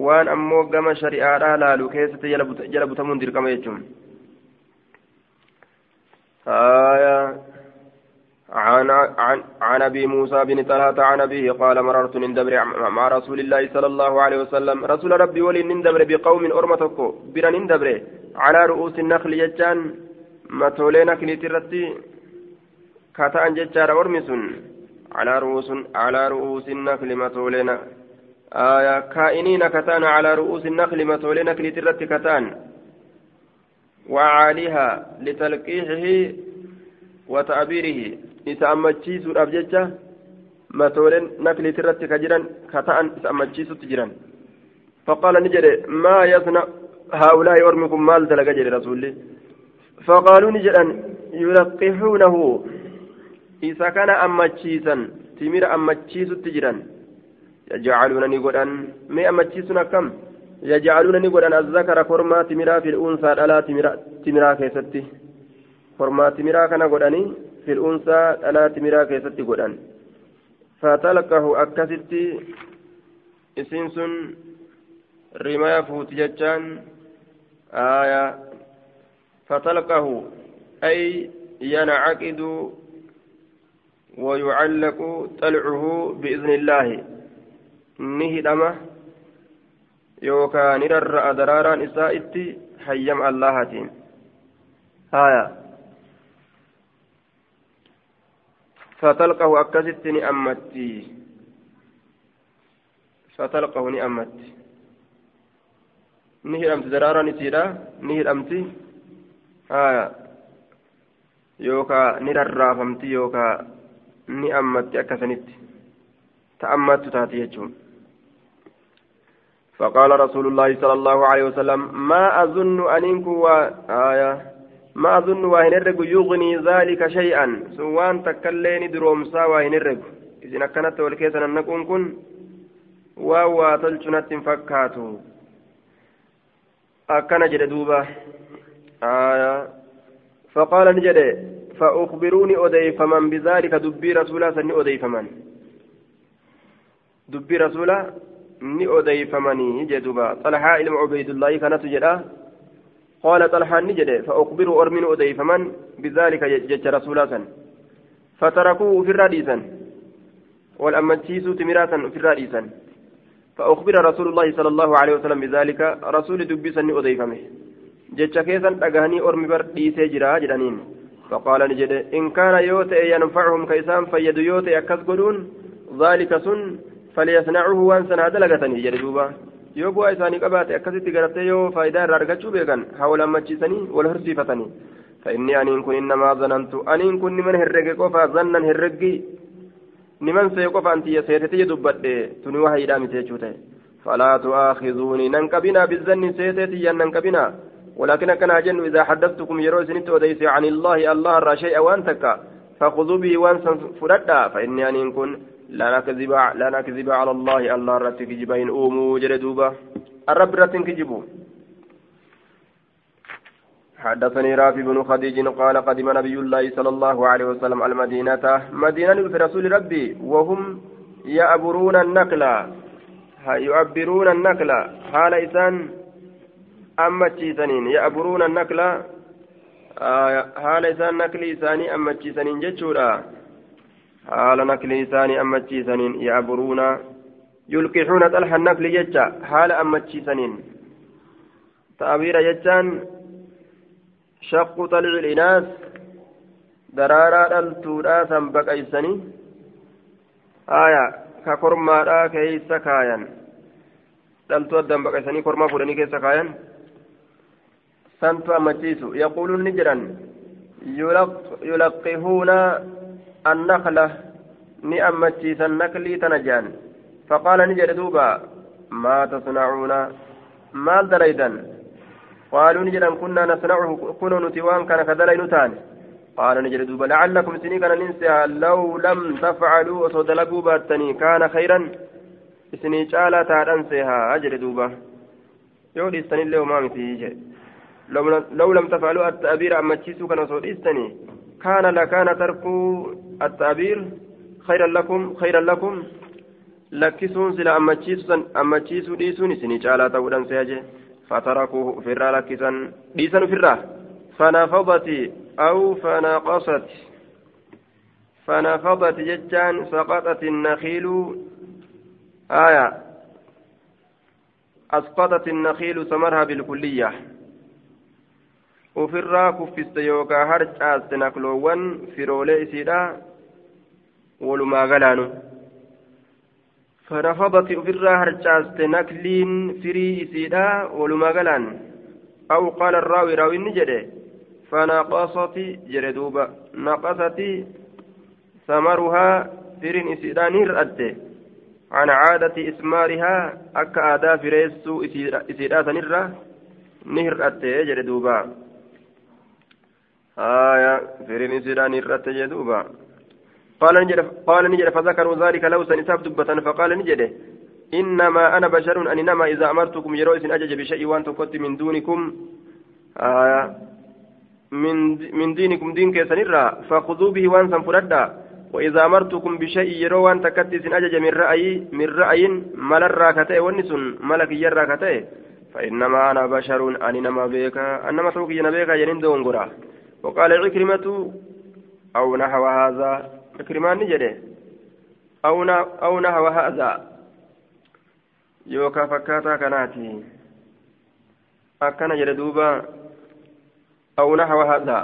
waan ammoo gama shari'aadhaa laalu keessatti jala butamuun dirqama jechuun عن عن عن ابي موسى بن طلحه عن ابيه قال مررت نندبر مع رسول الله صلى الله عليه وسلم رسول ربي ولي نندبر بقوم ارمتك بر نندبر على رؤوس النخل يجان nakniiti irratti kata'an jechaadha ormi sun calaa ru'uusin calaa ru'uusin nakli matoolee aya kaa'iniina kata'an calaa ru'uusin nakli matoolee nakniiti irratti kata'an وعاليها لتلقيحه وتعبيره isa ammachiisuudhaaf jecha matooleen nakliit irratti ka jiran ka ta'an isa ammachiisutti jiran. Faqaala ni jedhe maa yasna? Haa'ulaa'i ormi kun maal dalaga? jedhe rasuulli. Faqaaluu ni jedhan yulaqihuunahu isa kana ammachiisan timira ammachiisutti jiran. Yajcaluuna ni godhan. Mee ammachiisun akkam? Yajcaluuna ni godhan azzakara kormaa timiraa fil unsaa dhalaa timiraa keessatti. Kormaa timiraa kana godhanii في الأنثى ألا تميرا كيستي قولان فتلقه أكستي إسنسن رمايا فوت جتان آية فتلقه أي ينعقد ويعلق طلعه بإذن الله. نهدمه يوكا نرر أدرارا إسائتي حيم اللهتين هايا فتلقه أكست نأمتي فتلقه نأمتي نهدمت درارا نسيرا نهدمتي haya yookaa ni rarraafamti yookaa ni ammatti akkasanitti. Ta'ammattu taati jechuun. فقال رسول الله صلى الله عليه وسلم ما أظن أن و آية ما أظن وهن الرق يغني ذلك شيئا. سوان تكلين درومسا وهن الرق إذن كانت والكيسن أنكم كن. واوا تلجنة فكاتو. أكن جدوبة آية. فقال نجد فأخبروني أدي فمن بذلك دبي رسولا سني أدي فمن. دبي رسولا ni odeeyfamanii jedhuba xalhaa ilma cubaydullaahi kanatu jedha ni jedhe faukbiruu ormin odeeyfaman bidaalika jecha rasuulaa san fatarakuu ufirraa dhiisan wal ammachiisuu timiraa san ufirraa dhiisan فأخبر رسول الله صلى الله عليه وسلم بذلك رسول سني أضيفمه jecha keessan dhagahanii ormi bar dhiisee jira jedhaniin faqaala ni jedhe in kaana yoo ta'e yanfacuhum ka isaan fayyadu yoo ta'e akkas godhuun zaalika yoo bu'aa isaanii qabaate akkasitti garattee yoo faayidaa irraa argachuu beekan haa wal hammachiisanii wal horsiifatanii فإني أنين كن إنما ظننت أنين كن من هرق قفا ظنا هرقي نمن سيقف أنت يسيتي دبت تني وحي دامي فلا تؤاخذوني ننكبنا بالظن سيتي ننكبنا ولكن كان أجن إذا حدثتكم يروي سنت عن الله الله را شيء وأنتك فخذوا به وانسا فإني أن كن لا نكذب لا نكذب على الله الله رتك جبين أومو جلدوبا الرب رتك جبو حدثني رافي بن خديج قال قدم نبي الله صلى الله عليه وسلم المدينة مدينة في رسول ربي وهم يعبرون النقل. يعبرون النقل. حال إسان أما تشيسنين يعبرون النقل. حال إسان نقل إساني أما تشيسنين جتشورا. حال نقل إساني أما تشيسنين يعبرون يلقحون طلح النقل جتشا حال أما تشيسنين تعبير جتشان شق طلع الإناث daraaraa dhaltuudhaa san baqaysanii aya ka kormaadhaa keeysa kaayan dhaltuu addaan baqaysanii kormaa fuudhanii keessa kaayan santu ammachiisu yaquuluun ni jedhan yulaqihuuna naklii tana jean faqaala ni jedhe duuba maa tasnacuuna maal dalaydan قالوا نجد كنا نصنعه كنا نتوان كان كذلك نتان قال نجد دوبا لعلكم سني كان ننسى لو لم تفعلوا وصدلقوا باتني كان خيرا. جالا تارنسيها أجر دوبا. يودي إستني له ما مثي لو, لم تفعلوا التأبير أما كان صديستني كان لكان ترك التأبير خيرا لكم خيرا لكم. لكسون سلا أما تشيسوا ديسوني سني جالا تارنسيها فتركوه في الرا لكسا ديسا في الرا. فنفضت أو فنقصت. فنفضت ججان سقطت النخيل. آية. أسقطت النخيل ثمرها بالكلية. ofirraa kuffiste yookaan harcaaste nakloowwan firoolee isiidha walumaa galaanu فنفضت أفرا هرجاست نكلين فري إسيدا ولمغلا أو قال الراوي راوي نجده فنقصت جردوبا نقصت ثمرها فرين إسيدا نرأت عن عادة إسمارها أكا آدا فريسو إسيدا سنرة نهرأت جردوبا آية فرين إسيدا نرأت جردوبا قال نجد قال نجد فذكروا ذلك لو سنساب دبة فقال نجد إنما أنا بشر أن إنما إذا أمرتكم يرويس أجج بشيء وأن تقت من دونكم آه من من دينكم دين كيسنرا فخذوا به وأن سنفردا وإذا أمرتكم بشيء يروا أن تكتس أجج من رأي من رأي مل الراكتة ونسن ملك يراكتة. فإنما أنا بشر أن إنما بك أنما توكي نبيك ينين دونغرا وقال عكرمة أو نحو هذا؟ إكرمان نجده أو نحو هذا يوكا فكاتا كناتي أكن جلدوبا أو نحو هذا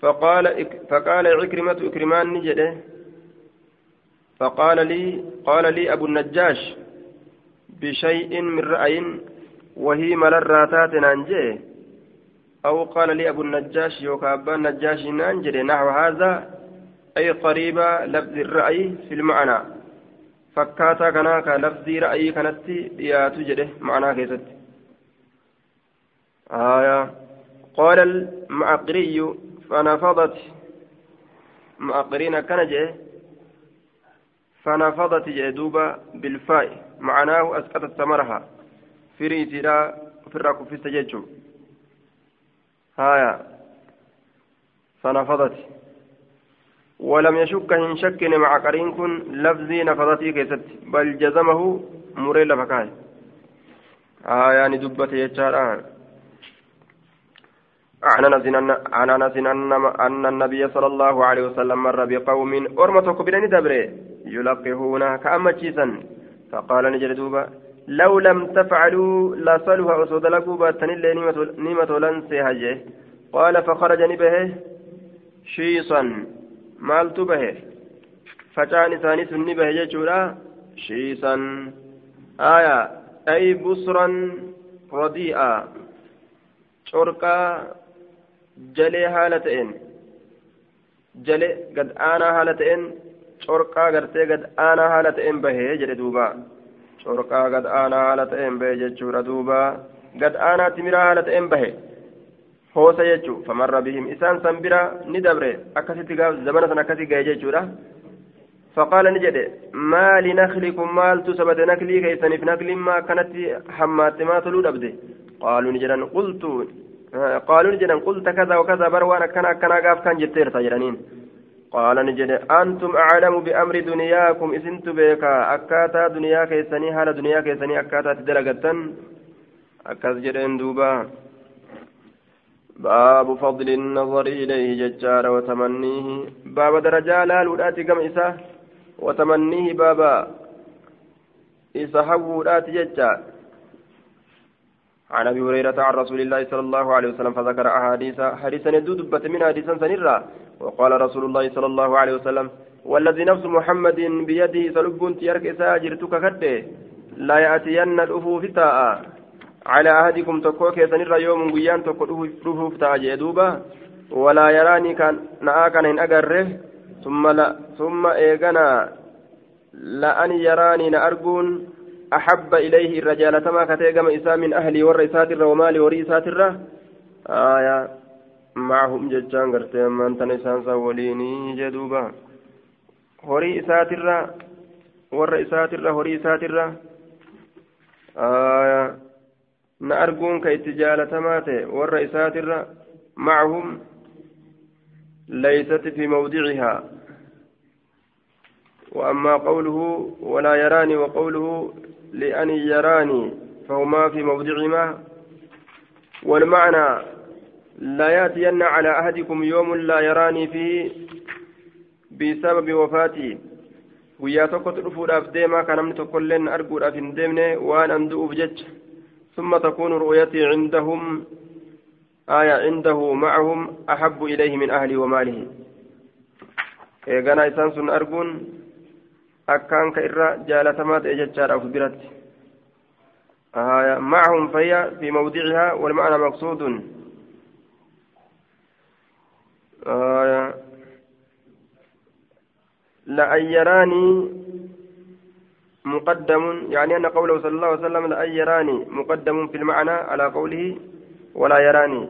فقال فقال عكرمة إكرمان نجده فقال لي قال لي أبو النجاش بشيء من رأي وهي ملراتات نانجي أو قال لي أبو النجاش يوكا أبا النجاش نانجي نحو هذا أي قريبة لفظ الرأي في المعنى. فكاتا كنا كلفظ رأي كانت ياتو جده معنى كيست. آية. قال المعقري فنفضت. معقرين كان جه. فنفضت جدوبة بالفاء. معناه أسقطت ثمرها. في ريتنا في الراكو في السججو هايا فنفضت. ولم يشك إن شك مع قرين كن لفظي نفضتي كيست بل جزمه مريل فكاي آه يعني دبت يجاران عن أنس عن أنس إن النبي صلى الله عليه وسلم مر بقوم أرمتك بدني دبره يلقحون كأمتشيسا فقال نجد دوبا لو لم تفعلوا لصلها أسود لكم باتن اللي نيمة لنسي هجه. قال فخرج نبه شيصا. Maaltu bahe facaan isaanii sun ni bahe jechuudha shiisan aya ay busran radii'a corqaa jalee haala ta'een jale gad aanaa haala ta'een corqaa gartee gad aanaa haala ta'een bahee jedhe duuba corqaa gad aanaa haala ta'een bahee jechuudha duuba قد آنا تمرا هالة إنبه هوسا يجو فمر بهم إسان سنبرا ندبر أكسي زمنة أكسي جيجو فقال نجد ما لنخلكم مال تسبت نكلي كيسن في نكل ما كانت حمات ما تلود أبدي قالوا نجدا قلت قالوا نجدا قلت كذا وكذا بروانا كان كان قاف كان جتير تجرانين قال نجد أنتم أعلم بأمر دنياكم إسنت بيكا أكاتا دنيا كيسني هذا دنيا كيسني أكاتا تدرجة أكاس جدين دوبا باب فضل النظر إليه ججار وتمنيه. باب درجة لا الودات كم إساه وتمنيه. بابا إسحب ودات ججار. عن أبي هريرة عن رسول الله صلى الله عليه وسلم فذكر أحاديث. حديثا يدود من حديثا سنرا وقال رسول الله صلى الله عليه وسلم والذي نفس محمد بيده سلب تيرك ساجرتك كده. لا يأتين الافوف تاء على أحدكم تكو كيسن يوم قيان تكو رفوف تاء جدوبا ولا يراني كان نآ كان إن أقره. ثم لا ثم إيغنا لأن يراني نأرجون أحب إليه الرجال. تما كتيجم إسا من أهلي والرئيسات ومالي ورئيسات الره آية معهم ججان قرتي من تنسان سوليني جدوبا ورئيسات الره والرئيسات الره ورئيسات الره آية نأرجون كيتجالة تماتي والرئيسات الره معهم ليست في موضعها وأما قوله ولا يراني وقوله لأن يراني فهما في موضعهما والمعنى لا يأتين على أحدكم يوم لا يراني فيه بسبب وفاتي guyyaa tokkotu dhufuudhaaf deemaa kan namni tokkolleen arguudhaaf hin deemne waan an du'uuf jecha. ثم تكون رؤيتي عندهم آية عنده معهم أحب إليه من أهله وماله. إيغانا إسان أرجون أكان كإرى جالتمات إجتشار أو كبيرت آه معهم فهي في موضعها والمعنى مقصود. آه لأن يراني مقدم يعني أن قوله صلى الله عليه وسلم لأن يراني مقدم في المعنى على قوله ولا يراني.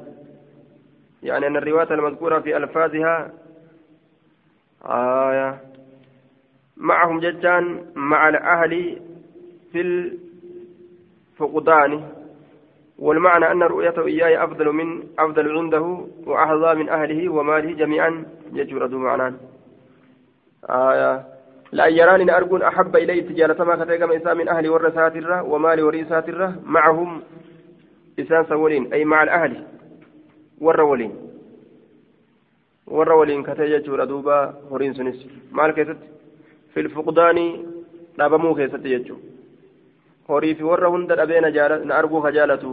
يعني أن الرواية المذكورة في ألفاظها آية معهم ججان مع الأهل في الفقدان. والمعنى أن رؤيته إياه أفضل من أفضل عنده وأحظى من أهله وماله جميعا يجرد معناه آية لا يراني أرجون أحب إليه تجارة ما كتاكم إنسان من أهل ورثات الره ومال ورثات الره معهم إنسان سولين أي مع الأهل والرولين والرولين كتاجة دوبا هورين سنس. مال كيست؟ في الفقدان دابمو كيست يجو horii fi warra hunda dhabee na arguu kajaalatu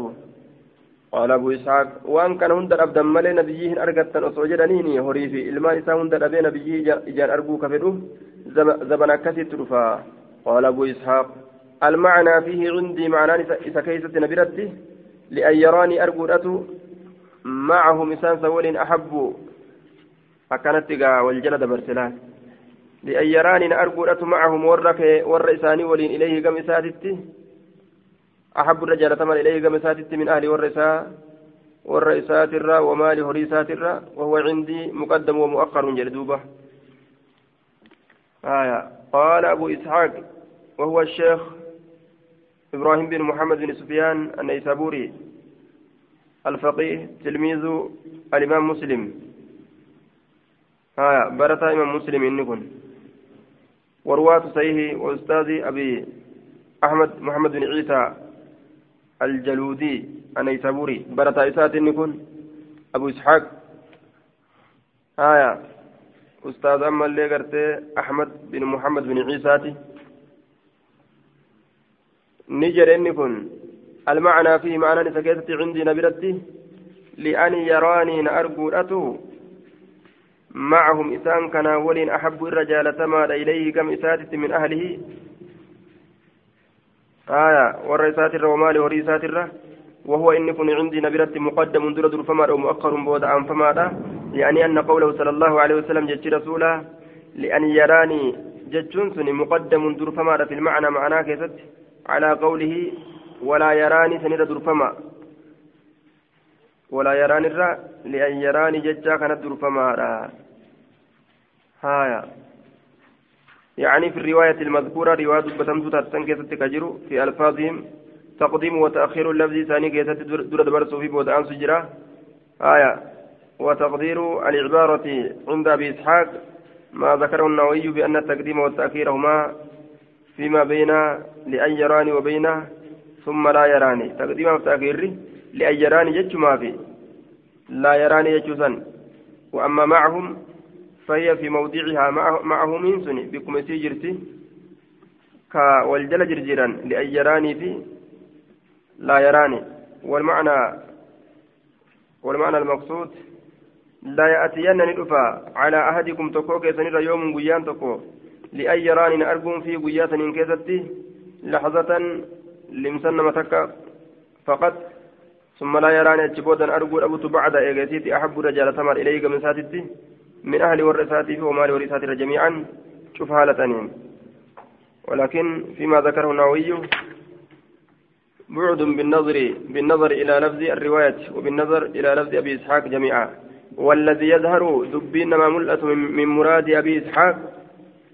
qaala abu ishaaq waan kana hunda dhabdan malee nabiyyii hin argattan osoo jedhaniini horii fi ilmaan isaa hunda dhabee nabiyyii زبن أكثت رفا قال أبو إسحاق المعنى فيه عندي معنى إذا كيست نبرتي لأن يراني أرقودته معهم إنسان سول أحب. أكانت والجلد برسلان. لأن يراني أرقودته معهم ورك ور إساني ولين إليه قم أحب الرجال تمر إليه قم من أهل ورسا والرئيسات الرا ومال هريسات الرا وهو عندي مقدم ومؤخر من جلدوبة. آية. قال أبو إسحاق وهو الشيخ إبراهيم بن محمد بن سفيان النيسابوري الفقيه تلميذ الإمام مسلم. آية. برتا إمام مسلم إنكم ورواة صحيح وأستاذ أبي أحمد محمد بن عيسى الجلودي النيسابوري. برتا إسات إنكم أبو إسحاق. آية. أستاذ أما اللي أحمد بن محمد بن عيساتي. نجر إني كن. المعنى فيه معنى نسكيتي عندي نبرتي. لأن يراني نأرجو أتو معهم إسان كان ولين أحب الرجال تماد إليه كم إساتت من أهله. آية والرئيسات الرومال ورئيسات الره وهو إن كن عندي نبرت مقدم درد فما أو مؤخر بود عن فما يعني أن قوله صلى الله عليه وسلم جت رسوله لأن يراني جتشنسني مقدم در فما في المعنى معناه كيست على قوله ولا يراني سند در فما. ولا يراني الرا لأن يراني ججا كانت درفما هايا. يعني في الرواية المذكورة رواية بتمت تتنكي تتكجر في ألفاظهم تقديم وتأخير اللفظ ثاني كيسة در دبر في بود أن سجرة آية. وتقدير العبارة عند أبي إسحاق ما ذكره النووي بأن التقديم والتأخير هما فيما بين لأن يراني وبينه ثم لا يراني. تقديم والتأخير لأن يراني جج ما في. لا يراني ججسا وأما معهم فهي في موضعها معه من سني بكم سيجرتي كا والجل جرجرا لأن يراني في لا يراني. والمعنى والمعنى المقصود لا يأتين ندفا على أحدكم تكو كيسنر يوم قيان تكو لأن يراني أرجون في قيات كيستي لحظة لمسن متك فقط. ثم لا يراني أجبودا أرجو أبوت بعد إيغتيتي أحب رجال تمر إليك من ساتتي. من أهل ورثاتي ومال ورثاتي جميعا. شوف هالتين ولكن فيما ذكره النووي بعد بالنظر بالنظر إلى لفظ الرواية وبالنظر إلى لفظ أبي إسحاق جميعا. والذي يظهر دبين ما ملأة من مراد أبي إسحاق.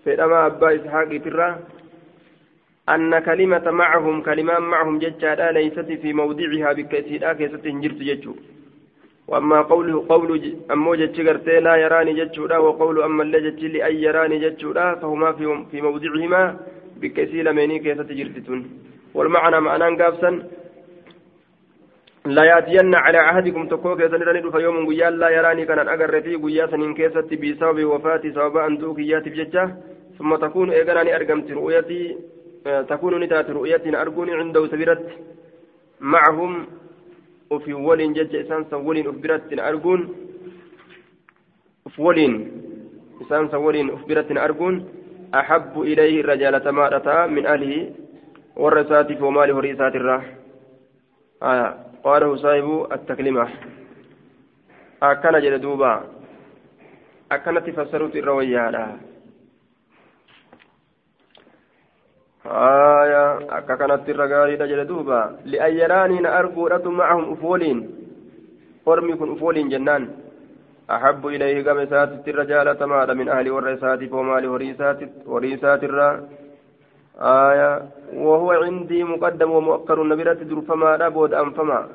فإنما أبا إسحاق ترى أن كلمة معهم كلمان معهم ججالا ليست في موضعها بكثيرا كيست جرت ججو وأما قوله قول أمو جتشغرت لا يراني جتشودا وقول أما اللي جتش لأن يراني جتشودا فهما في, موضعهما بكثير مني كيست جرتتون والمعنى معنى قابسا لا يأتين على عهدكم تكوك يسنرني في يوم قيال لا يراني كان أقر في قيا سنين كيست بسبب وفاتي سبب أن توكيات بججة. ثم تكون إيقاناني أرقمت رؤيتي تكون نتات رؤيتي أرقوني عنده سبرت معهم وفي ولين جج إسان سولين أخبرت أرقون. ولين إسان سولين أخبرت أرقون. أحب إليه الرجال تمارة من أهله. والرسات وماله رئيسات الراح آه قاله صاحب التكلمة أكن جل دوبا أكنت فسرت الرويانا آية أكا كانت الرقاري جل دوبا لأن يراني نأرقو معهم أفولين أرمي كن أفولين جنان أحب إليه كما ساتت الرجال تمادا من أهل والرسات ومال وريسات وريسات الرّ آية وهو عندي مقدم ومؤخر نبرة درفما لا بود أنفما.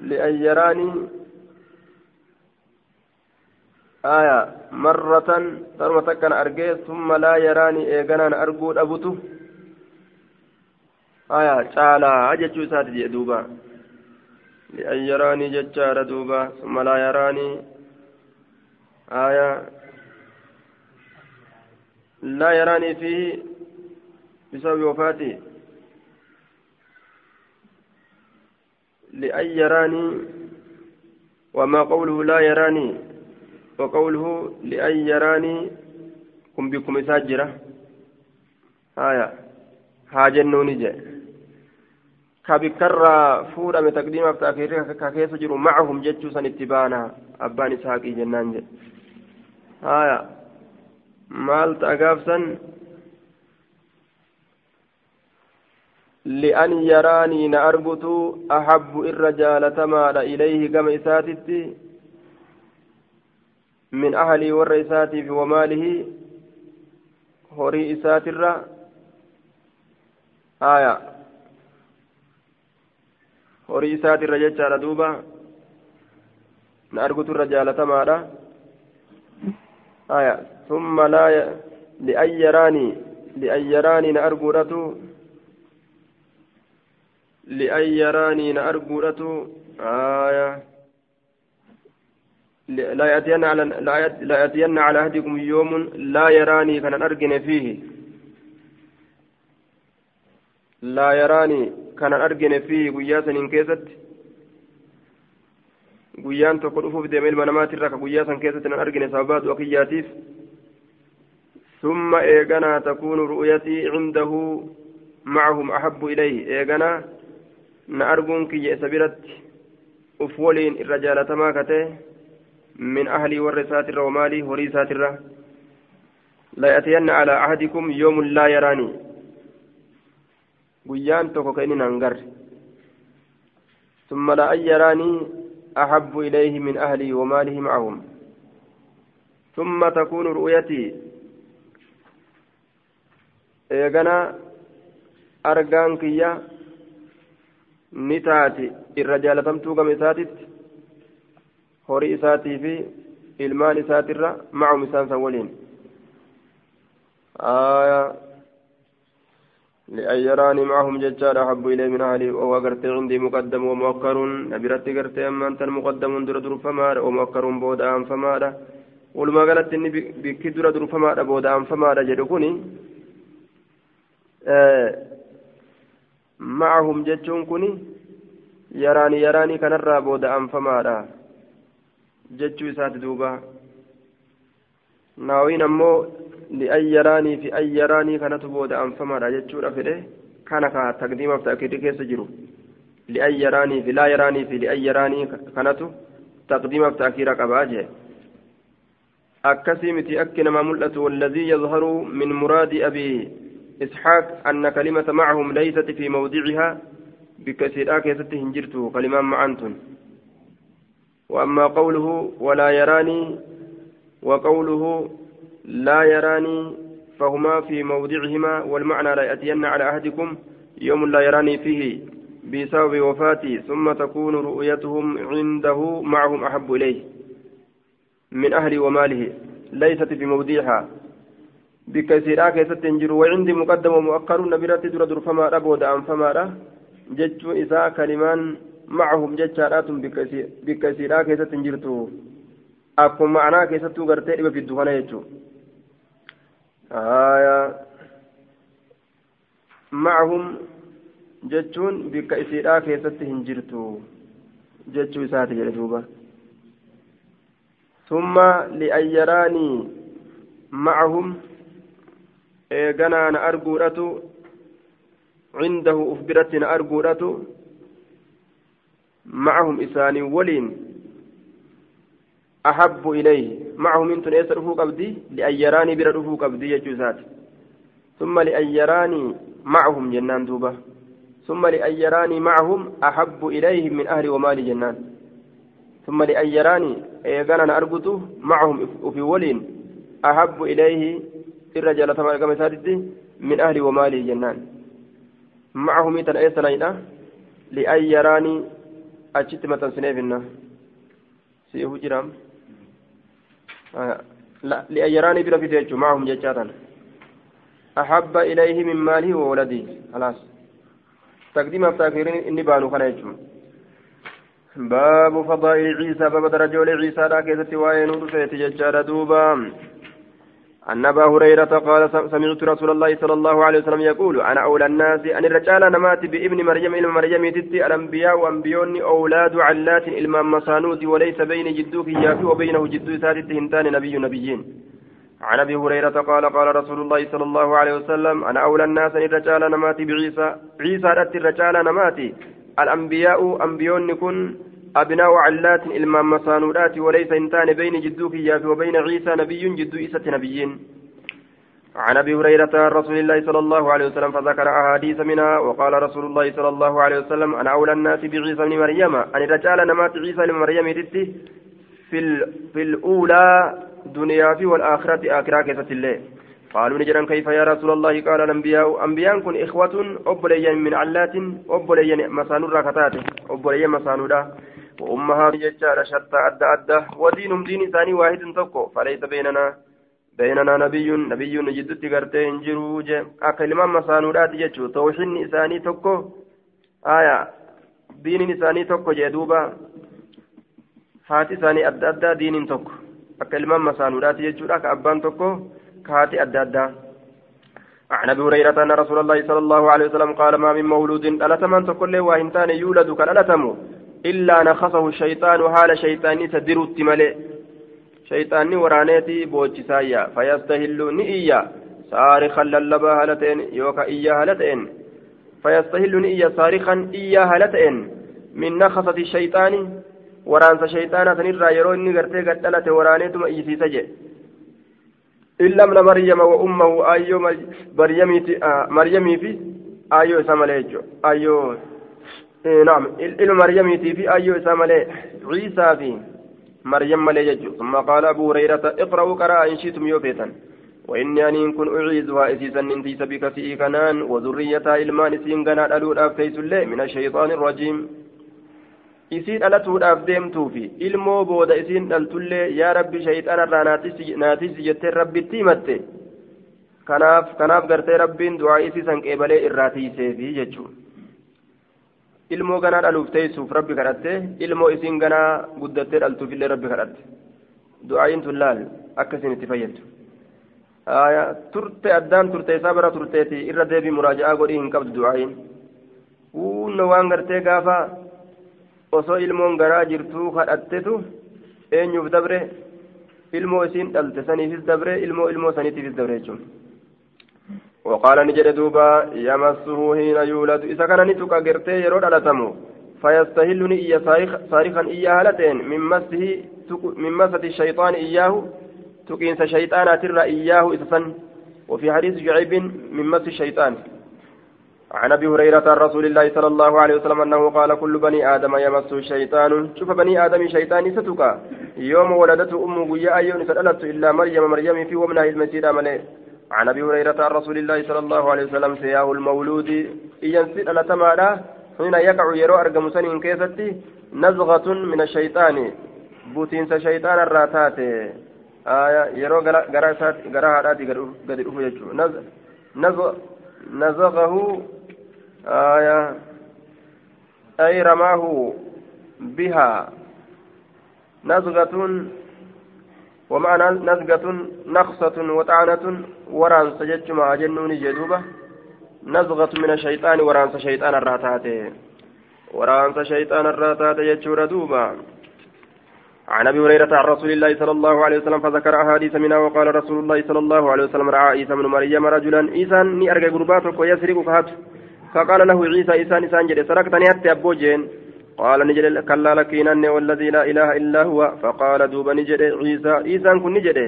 لأن يراني آية مرة ترمى كان أرجي ثم لا يراني إيغانا أرجو أبوته. آية تعالى أجتشو ساتي دوبا لأن يراني ججار دوبا ثم لا يراني. آية لا يراني فيه. بسبب وفاته. لأن يراني وما قوله لا يراني وقوله لأن يراني كن بكم ساجرة. آية. هاجنوني جاء. كبكرة فورا من تقديم أفتاكير كيف جروا معهم جتشوسا اتبانا. أبان إسحاقي جنان جاء. آية. maal ta'a na argutu ahabbu irra jaalatamaadha ilayhi gama isaatitti min ahlii warra isaatiif wamaalihi horii isaatirra aya horii isaatirra jechaadha duuba na argutu irra jaalatamaadha aya ثم لا ي... لأن يراني لأن يراني نأرجورته لأن يراني نأرجورته آية. لا يأتين على لا يأتين على أحدكم يوم لا يراني كان أرجن فيه. لا يراني كان أرجن فيه قياسا إن كيست. tokko dhufuuf deeme ilma namaatirra ka guyyaa san keessatti nan argine sababaa du'a kiyyaatiif ثم إيغنا تكون رؤيتي عنده معهم أحب إليه إيغنا نأرجون كي يسبرت أفولين الرجال تماكته من أهلي والرسات ومالي وريسات الره لا يأتين على أحدكم يوم لا يراني guyyaan tokko ka inni nan garre. ثم لأن يراني أحب إليه من أهلي وماله معهم ثم تكون رؤيتي إيغانا أرغان كيا نتاتي الرجال توقم إساتت هوري إساتي في ilmaan isaatirra macum isaan san waliin آية لأن يراني معهم ججار أحب إلي من أهلي وهو قرتي عندي مقدم ومؤخر نبرتي قرتي أما أنت المقدم در در فمار ومؤخر بودا أم فمار ولما قالت إني بك در در فمار بودا أم فمار جدكني آه معهم ججون كني يراني يراني كنرى بودا أم فمار jechuu isaati duuba naawiin ammoo li'an yaraanii fi an yaraanii kanatu booda anfamaadha jechuudha fedhe kana ka taqdiimaaf ta'kiidii keessa jiru li'an yaraanii fi laa yaraanii fi li'an yaraanii kanatu taqdiimaaf ta'kiira qabaa jee akkasii miti akki namaa mul'atu walladii yadharu min muraadi abii إسحاق أن كلمة معهم ليست في موضعها بكثير. آكيست هنجرته كلمة معنتن وأما قوله ولا يراني وقوله لا يراني فهما في موضعهما والمعنى لا يأتين على أحدكم يوم لا يراني فيه بسبب وفاتي ثم تكون رؤيتهم عنده معهم أحب إليه من أهل وماله ليست في موضعها بكثيرا كيست تنجر وعندي مقدم ومؤخر نبرت در در فما أبود أم فما جج إذا كلمان معهم جتشارات بكثيرا كيست انجرتو أكو معناه كيستو غرتي في الدخان يجو آية معهم جتشون بكثيرا كيست انجرتو جتشو ساتي جلدوبا ثم لأن يراني معهم إيغانا أنا أرجورته عنده أخبرتنا أرجورته معهم إساني ولين أحب إليه معهم إنتن إيس رفوق أبدي لأن يراني بر رفوق أبدي يجوزات ثم لأن يراني معهم جنان دوبة ثم لأن يراني معهم أحب إليه من أهل ومال جنان ثم لأن يراني إيغانا أربطه معهم في ولين أحب إليه الرجال تمام من أهل ومال جنان معهم إنتن إيس لأن يراني achitti maxxansinee finna si'ifu jiraam. Li'ayyaraanii bira fide jechuun maahum jechaa tan أحب إليه من ماله وولده خلاص تقديم أفتاكير إني بانو خنا يجمع باب فضائل عيسى باب درجة عيسى لا كيسة وين ورفيت ججار دوبا أن أبا هريرة قال سمعت رسول الله صلى الله عليه وسلم يقول أنا أولى الناس أن الرجال نمات بابن مريم إلى مريم تتي الأنبياء وأنبيون أولاد علات إلما مصانود وليس بين جدوك يافي وبينه جدو سادت هنتان نبي نبيين. عن أبي هريرة قال قال رسول الله صلى الله عليه وسلم أنا أولى الناس أن الرجال نمات بعيسى عيسى رت الرجال نمات. الأنبياء أنبيون كن أبناء علات إلما مسانودات وليس إنتان بين جدوك يافي وبين عيسى نبي جدو إيسة نبيين. عن أبي هريرة رسول الله صلى الله عليه وسلم فذكر أحاديث منها وقال رسول الله صلى الله عليه وسلم أنا أولى الناس بعيسى بن مريم. أن رجال نمات عيسى بن مريم في, في الأولى دنيا في والآخرة آخرة كيسة الله. قالوا نجرا كيف يا رسول الله؟ قال الأنبياء أنبياء كن إخوة أبليا من علات أبليا مسانور ركتات أبليا مسانورا وأمهات ججار شتى أدى أدى ودينهم دين ثاني واحد تكو فليس بيننا بيننا نبي نبي نجد تقرتي انجروج أكلمة مسانورات ججو توحين إساني تكو آية دين إساني تكو جدوبا هاتي ثاني أدى أدى دين تكو أكلمة مسانورات ججو أبان تكو كهاتي أدى أدى عن ابي هريره ان رسول الله صلى الله عليه وسلم قال ما من مولود الا تمن تقول وهنتان يولد كالالتم إلا نخصه الشيطان حال شيطاني تدر التملئ شيطاني ورانيتي بوجسايا فيستهل نئيا. صارخا للبا هلتين يوكا إيا هلتين. فيستهل نئيا صارخا إيا هلتين. من نخصة الشيطان ورانس شيطانا تنرى يرون نغرتي قد ورانيتم إيسي سجئ إلا من مريم وأمه أيو آه مريمي في أيو سماليجو أيو نعم إلى مريم في أي ساملي عيسى في مريم ملي ثم قال أبو هريرة اقرأوا قراء إن شئتم يوفيتا وإني أن كن أعيذها إسيسا ننتيس بك في كنان وذريتها إلمان إسين قنات ألود أفتيس الليل من الشيطان الرجيم isiin dhalatuudhaaf deemtuufi ilmoo booda isiin dhaltullee yaa rabbi shayxaanarraa naatisi jettee rabbitti himatte kanaaf kanaaf gartee rabbiin du'aa isiisan qeebalee irraa tiiseefi jechuudha ilmoo ganaa dhaluuf teessuuf rabbi kadhatte ilmoo isiin ganaa guddattee dhaltuufillee rabbi kadhatte du'aayin tun laal akkasiin itti fayyaddu turte addaan turte isaa bara turteeti irra deebii muraaja'aa godhii hin qabdu du'aayin hunna waan gartee gaafa osoo ilmoon garaa jirtuu kadhattetu eenyuuf dabre ilmoo isiin dhalte saniifis dabre ilmoo ilmoo saniitiifis dabre jechuudha. وقال نجد دوبا يمسه حين يولد. إذا كان نتوك قرتي يرود على تمو. فيستهلني إيا صارخا إياه هالتين من مسه من مسة الشيطان إياه تقينس شيطانا ترى إياه إذا وفي حديث شعيب من مس الشيطان. عن أبي هريرة رسول الله صلى الله عليه وسلم أنه قال كل بني آدم يمس الشيطان. شوف بني آدم شيطان ستك يوم ولدته أمه يا أيون فدلت إلا مريم. مريم في ومنها المسيد ملئ عن أبي هريرة عن رسول الله صلى الله عليه وسلم سياه المولود. ينسد على تمادا. حين يقع يرو ارجم سنين كيستي. نزغة من الشيطان. بوتين شيطان الراتات. آية يرو غراسات غراهاتي قد نزغ نزغه. آية. أي رماه بها. نزغة ومعنى نزغة نخصة وطعنة ورانس جتشما جنون جدوبة. نزغة من الشيطان ورانس شيطان الراتات ورانس شيطان الراتات يجور دوبا عن أبي هريرة عن رسول الله صلى الله عليه وسلم فذكر أحاديث منها وقال رسول الله صلى الله عليه وسلم رأى عيسى بن مريم رجلا عيسى ني ارجع غرباتك ويسرق فقال له عيسى عيسى نسان جد سرقتني حتى ابوجين قال نجد كلا لكينني والذي لا إله إلا هو. فقال دوب نجد عيسى. عيسى كن نجد.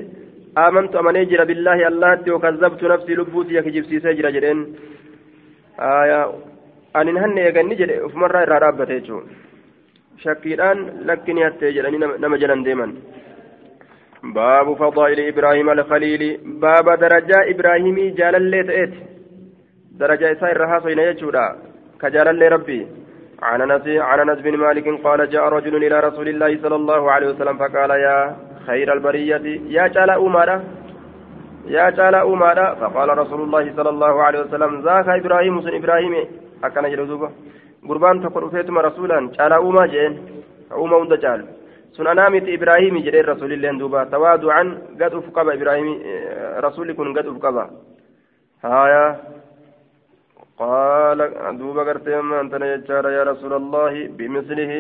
آمنت أمن أجر بالله الله وكذبت نفسي لبوتي يكجب سيسجر جدين. آية. أن هن يغني جد فمرة إرادة شكيران لكن جلني نما جلن ديما باب فضائل إبراهيم الخليل. باب درجة إبراهيم جال اللي تأت درجة إسائر رهاص يجودا. كجال اللي ربي عن أنس عن أنس بن مالك قال جاء رجل إلى رسول الله صلى الله عليه وسلم فقال يا خير البرية يا جال أمارة يا جال أمارة فقال رسول الله صلى الله عليه وسلم ذاك إبراهيم سن إبراهيم أكن جلوزوبه gurbaan tokko dhufeetuma rasuulaan caalaa uumaa jeen uumaa hunda caalu sun anaa miti ibraahimii jedheen rasuulilleen duuba tawaaducan gad uf qaba ibraahimii rasuulli kun gad uf qaba haya قال دوبا قرتي ما أنت يا رسول الله بمثله.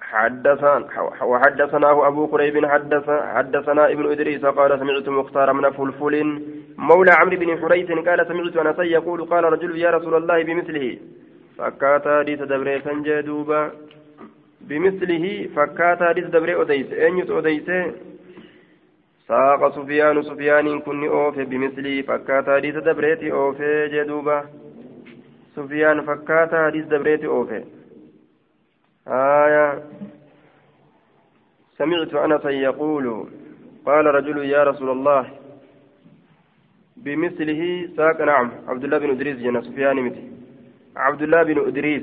حدثنا وحدثناه أبو قريب حدث حدثنا ابن إدريس قال سمعت مختار من فلفل مولى عمرو بن حريث قال سمعت أنس يقول قال رجل يا رسول الله بمثله. فكات حديث دبري سنجدوبا بمثله فكات حديث دبري أديس. أين أديس؟ ساق سفيان سفيان كن أوفي بمثله فكات حديث دبريتي أوفي جدوبا سفيان فكات حديث دبريتي أوفي آية سمعت أنس يقول قال رجل يا رسول الله بمثله ساق نعم عبد الله بن إدريس جنا سفيان متي عبد الله بن إدريس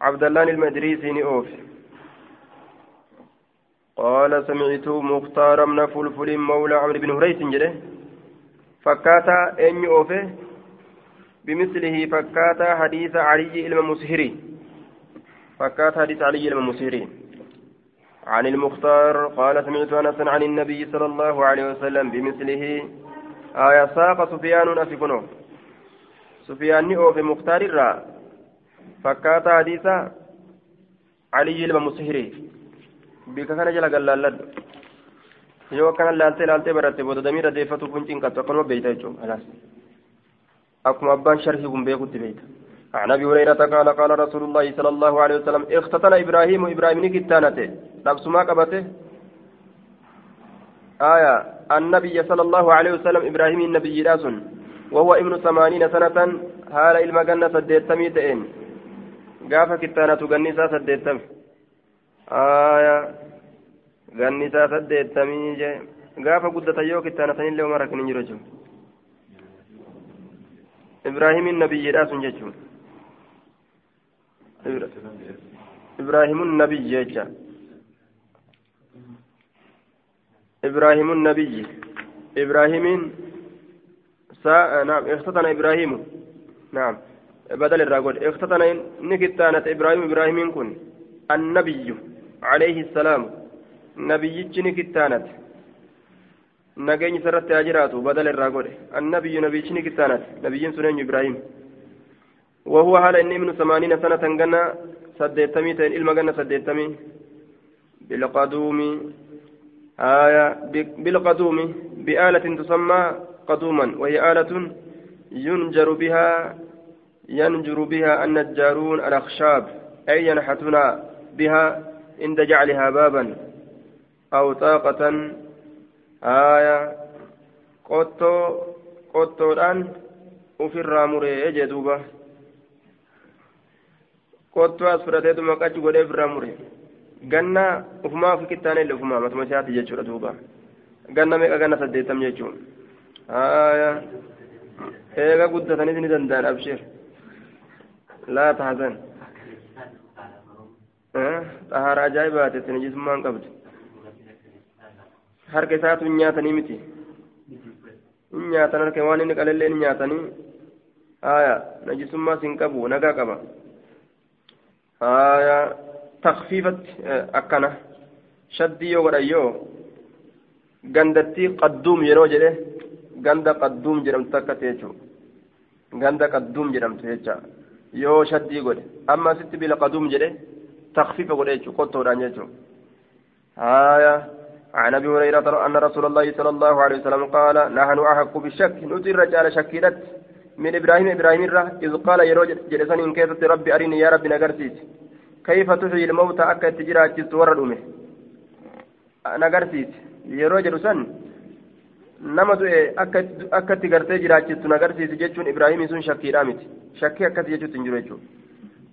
عبد الله المدريسي أوف قال سمعت مختار من فلفل مولى عمرو بن هريث جده. فكاتا أني أوفه بمثله فكاتا حديث علي المسهري. فكات حديث علي المسيرين عن المختار قال سمعت أنس عن النبي صلى الله عليه وسلم بمثله. آية ساق سفيان أفكنه سفيان نئو في مختار الرا. فكات حديث علي المسيري بك كان جل قال yoo akkana laaltee laaltee baratte booda damiira deeffatu kun cinqattu akkanuma beeyta jechuudha akkuma abbaan sharhii kun beekutti beeyta. عن ابي هريره قال قال رسول الله صلى الله عليه وسلم اختتن إبراهيم إبراهيم كتانته نفس ما قبته آية النبي صلى الله عليه وسلم إبراهيم النبي لاسن وهو ابن ثمانين سنة حال إلما جنة سديتمي تئن قاف كتانة جنسا سديتم آية جنسا سديتمي جي قاف قدة يو كتانة سنين لو مرك نجرجو إبراهيم النبي راس جيجو إبراهيم النبي جيجا إبراهيم النبي إبراهيم سا نعم اختتن إبراهيم نعم بدل الرجل اختتن نكتانة إبراهيم إبراهيم كن النبي عليه السلام. نبي نكتانة نجاني سرت أجراته بدل الرجل النبي نبي نكتانة نبي سنين إبراهيم. وهو هذا إني من ثمانين سنة جنة سديتمي تين إلما جنة سديتمي. بالقدوم آية بالقدوم بآلة تسمى قدوما وهي آلة ينجر بها ينجر بها النجارون الأخشاب. أي ينحتون بها عند جعلها بابا أو طاقة آية قطو قطو الآن وفي الراموري جدوبة قطو أسفرتي ثم قد في الراموري ganna ufumaa fi kittaanee illee ufumaa matuma isaati jechuudha duuba ganna meeqa ganna saddeettam jechuun haya eega guddatanis ni danda'an abshir laa tahzan xahaara ajaa'ibaati itti najisummaan qabdu harka isaatu hin nyaatanii miti hin nyaatan harka waan inni qalellee hin nyaatanii haya najisummaas hin qabu nagaa qaba haya takfiifatti akkana shaddii yoo godhan yoo gandattii qadduum yeroo jedhe ganda qadduum jedhamtu akkatti jechuudha ganda qadduum jedhamtu jecha yoo shaddii godhe amma asitti bila qaduum jedhe godhe jechuudha qottoodhaan jechuudha haaya عن ابي هريره ان رسول الله صلى الله عليه وسلم قال نحن احق بالشك نطير رجال شكيلت من إبراهيم إبراهيم اذ قال يروج جلسان ان كيست ربي ارني يا ربي نغرسيت كيف تحيي الموتى اكا تجرى ورد امه نغرسيت يروج رسن nama du'e akka itti gartee jiraachistu nagarsiisi jechuun ibraahimii sun shakkiidhaa miti shakkii akkasii jechuutti hin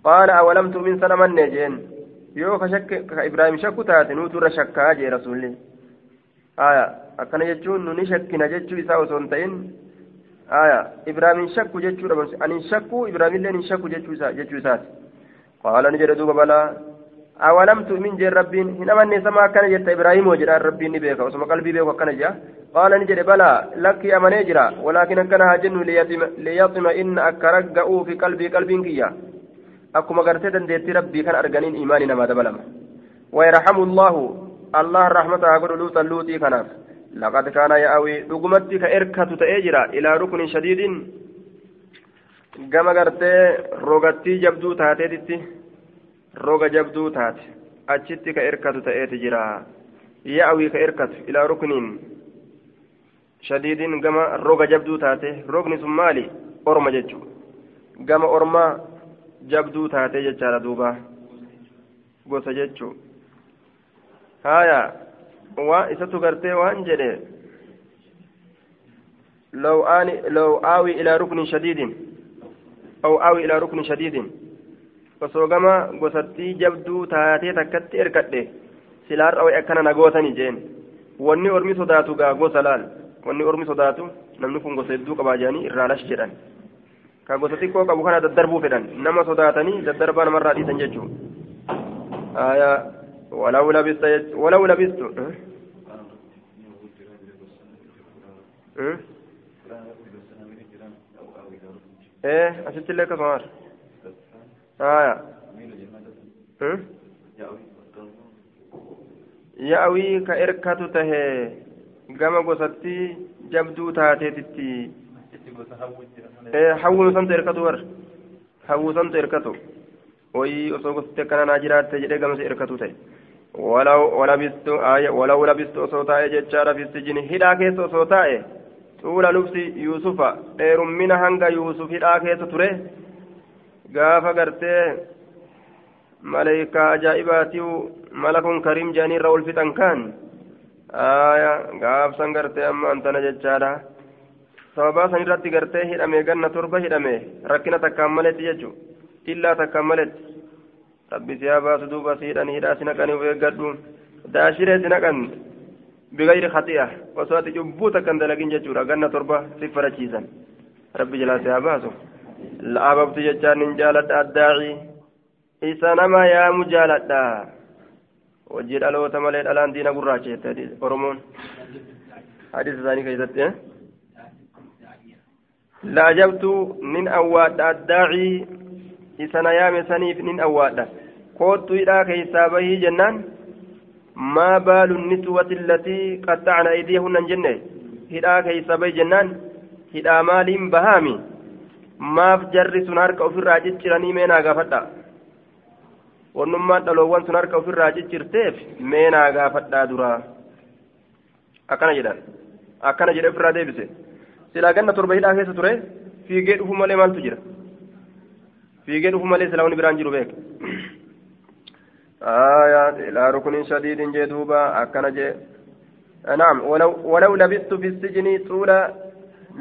qaala awalam tu'min sana manne jeen yoo ka ibraahim shakku taate nuutu irra shakkaa jee rasuulli aya akkana jechuun nuni shakkina jechuu isaa osoo hin ta'in aya ibraahimin shakku jechuudha ani shakku ibraahimillee hin shakku jechuu isaati qaala ni jedhe duuba balaa awalam tu'min jeen rabbiin hin amanne sama akkana jetta ibraahimoo jedhaan rabbiin ni beeka osoma qalbii beeku akkana jedha qaala ni jedhe balaa lakkii amanee jira walaakin akkana haa jennu liyaxima inna akka akkuma gartee dandeettii rabbii kan arganiin imaanii namaa dabalama. Wayarhamu llaahu allah rahmata haa godhu luuxan luuxii kanaaf. Laqad kaana yaawii dhugumatti ka erkatu ta'ee jira ilaa rukunin shadiidin. Gama gartee rogattii jabduu taateetitti roga jabduu taate. Achitti ka erkatu ta'eeti jira. Yaa'awii ka erkatu ilaa rukniin shadiidin gama roga jabduu taate. Rogni sun maali? Orma jechuu gama ormaa jabduu taate jechaadha duuba gosa jechuu haya waa isatu gartee waan jedhe لو آني لو آوي إلى ركن شديد أو آوي إلى ركن شديد osoo gama gosattii jabduu taatee takkatti erkadhe silaarra way akkana nagootani jeen wanni ormi sodaatu gaa gosa laal wanni ormi sodaatu namni kun gosa ka gosa xiqqoo qabu kana daddarbuu fedhan nama sodaatanii daddarbaa namarraa dhiisan jechuu aya walau labista walau labistu asitti illee akkasuma آية يأوي كإركة تهي gama gosatti jabduu taateetitti hawwinu santu erkatu war hawwu santu erkatu wayii osoo gosti akkana naa jiraatte jedhee gamsa erkatu ta'e walabistu walaw labistu osoo taa'e jechaadha fistijini hidhaa keessa osoo taa'e xuula lubsi yuusufa dheerummina hanga yuusuf hidhaa keessa ture gaafa gartee maleeykaa ajaa'ibaatiu malakun kariim jedhanii irra ol fixan kaan gaafsan gartee amma antana jechaadha sababaa san irratti gartee hidhame ganna torba hidhame rakkina takkaan maletti jechu illaa takkaan maletti rabbi si haa baasu duuba si hidhanii hidhaa si naqanii of eeggadhu daashiree si naqan bigayri khati'a osoo ati cubbuu takkan dalagin jechuudha ganna torba si farachiisan rabbi jalaa si haa baasu la'aababtu jechaan nin jaaladha addaacii isa nama yaamu jaaladha wajjii dhaloota malee dhalaan diina gurraacha jette oromoon hadiisa isaanii keessatti addaacii isa na yaame saniif nin awwaadha koottu hidhaa keessaa bahii jennaan maa baalu niswati allatii qaxxacna aydiyahunnan jenne hidhaa keeysa bahi jennaan hidhaa maaliin bahaami maaf jarri sun harka ofirraa cicciranii meenaa gaafadha wannummaan dhaloowwan sun harka ofirraa ciccirteef meenaa gaafadhaa duraa akkana jedhan akkana jedhe ofirraa deebise silaa ganna torba hidhaa keessa ture fiigee dhufu malee maaltu jira fiigee dhufu malee silaa wani biraan jiru beek آية إلى ركن شديد جدوبا أكن جي نعم ولو ولو لبثت في السجن طول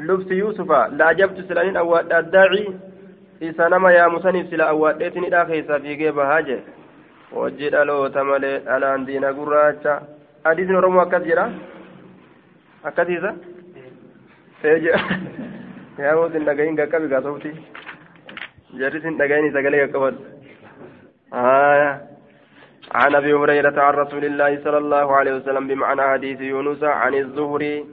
لبس يوسف لأجبت سلانين أو الداعي isa nama yaamusaniif sila awwaadheetin hidhaa keessaa fiigee bahaa jee hojii dhaloota malee dhalaan diina gurraacha hadiisni oromoo akkas jedha akkasiisa yaa sin dhagahin qaqqabi gaasofti jarri sin dhagahin sagalee qaqqabatu عن ابي هريره عن رسول الله صلى الله عليه وسلم بمعنى حديث يونس عن الزهري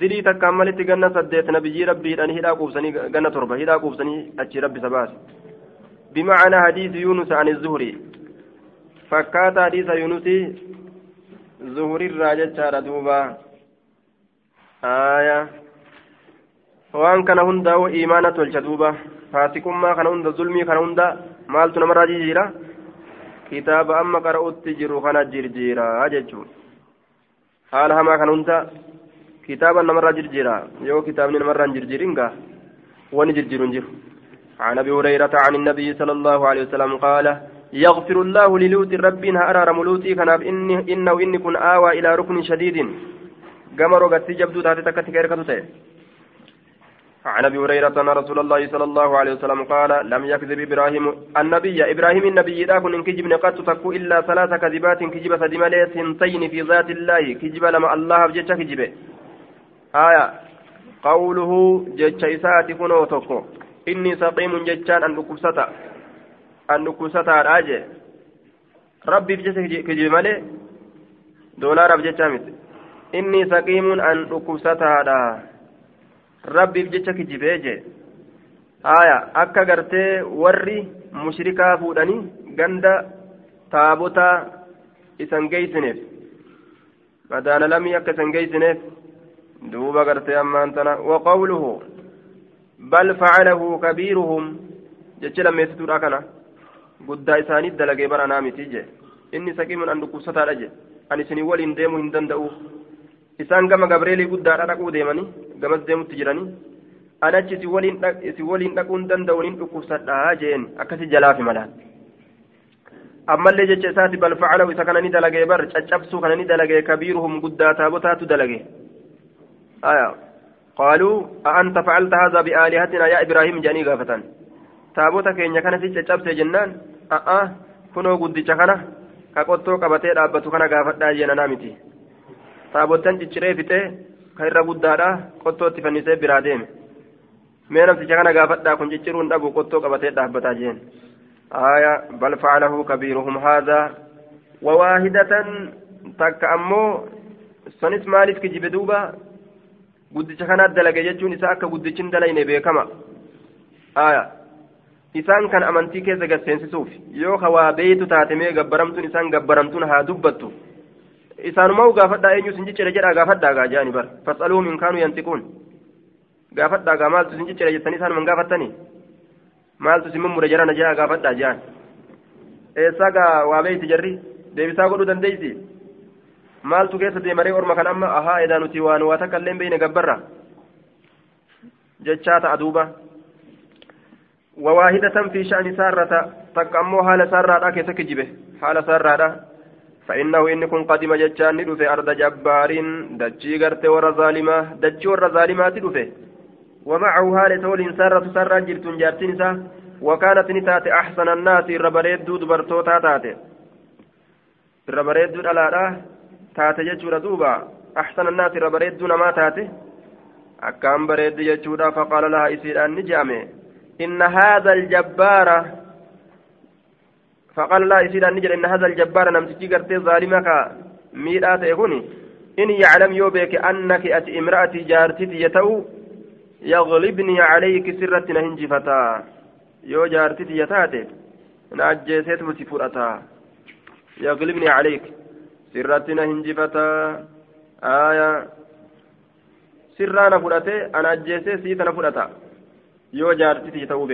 دلي تكملت جنة سديت نبي ربي أن هدا قوسني جنة تربة هدا قوسني أتشي ربي سباس بمعنى حديث يونس عن الزهري فكات حديث يونس زهري الراجة دوبا آية tolcha duuba faasikummaa kana hunda zulmii kana hunda maaltu namarraa jijjiira kitaaba amma qara'utti jiru kana jirjiira jechuun haala hamaa kana hunda kitaaba namarraa jirjiira yoo kitaabni namarraa hin jirjiirin gaa wani jirjiiru hin jiru عن ابي هريره عن النبي صلى الله عليه وسلم قال يغفر الله للوط ربنا ارى ملوتي كان انه اني كن اوى إلى ركن شديد قمر قد جبدو تاتي تكتك عن أبي هريرة أن رسول الله صلى الله عليه وسلم قال لم يكذب إبراهيم. النبي إبراهيم النبي ذاك إن كجب قد تكو إلا ثلاث كذبات كجب سدمالي سنتين في ذات الله. كجب لما الله بجتش كجب. آية. قوله جتش إسات كنو تكو. إني سقيم جتشان أن نكبستا. أن نكبستا راجع. ربي بجتش كجب مالي دولار إني inni saqiimuun an dhukkubsataadha. Rabbiif jecha kijibee jee aya akka gartee warri mushrikaa fuudhanii ganda taabotaa isan geeysineef. Madaana lamii akka isan geeysineef duuba gartee ammaan tana waqawluhu bal facalahu kabiiruhum jecha lammeessituudha kana. Guddaa isaaniif dalagee baranaa miti jee inni saqiimuun an dhukkubsataadha jee an isinii waliin deemuu hin danda'uuf isaan gama gabreelii guddaadha dhaquu deemanii gamas deemutti jiranii an achi isin waliin dhaquun danda'uun hin dhukkubsadhaa jeen akkasi jalaafi malaan ammallee jecha isaati bal facalahu isa kana ni dalagee bar caccabsuu kana ni dalagee kabiiruhum guddaa taabotaatu dalage aya qaaluu فعلت هذا بآلهتنا يا إبراهيم جاني غافة تابوتا كينيا كان في تشابسي جنان أه أه كنو قد كنا كقطو قبتي رابطو كنا غافة جينا نامتي taabottan cicciree fixee kan irra guddaadha qottootti fannisee biraa deeme mee namticha kana gaafadhaa kun cicciruun dhabu qottoo qabatee dhaabbataa jeen آية بل فعله كبيرهم هذا وواحدة تك أمو سنس مالف كجيب دوبا guddicha kanaa dalage jechuun isaa akka guddichin dalayne beekama aya isaan kan amantii keessa gaseensisuuf yoo kawaa beeytu taate mee gabbaramtuun isaan gabbaramtuun haa dubbattu isaanumaa gaafadhaa eenyu sin ciccire jedhaa gaafadhaa gaa jaani bar fasaluhum in kaanuu yantiquun gaafadhaa gaa maaltu sin ciccire jettanii isaanuman gaafattanii maaltu sin mummure jarana jedhaa gaafadhaa jaan eessaa gaa waa beeyti jarri deebisaa godhuu dandeeysi maaltu keessa deemaree orma kan amma ahaa edaa nuti waan waa takka illee beeyne gabbarra jechaa ta'a duuba وواحدة في شأن سارة تقامو حال سارة كيف كجبه حال سارة فإنه إن كن قدم جتان ندفه أرض جبار دجي غرت ور ظالمة دجي ور ظالمات دفه ومعه هالة سارة سارة جلت جارتنسا وكانت نتات أحسن الناس الربريد دود برتوتا تاتي الربريد دود ألا تاتي جتشورا دوبا أحسن الناس الربريد دون ما تاتي أكام بريد جتشورا فقال لها إسير أن نجامي إن هذا الجبار فقال لا يصير أن إن هذا الجبار نمسكي قرتي ظالمك ميرات يكوني إن يعلم يوبك أنك أتي امرأتي جارتي يتو يغلبني عليك سرة نهنجفتا يو جارتي يتاتي نعجيسيت مسفورتا يغلبني عليك سرة نهنجفتا آية. sirraana fudhate ana ajjeesee sii tana fudhata yoo jaartiti ta'uu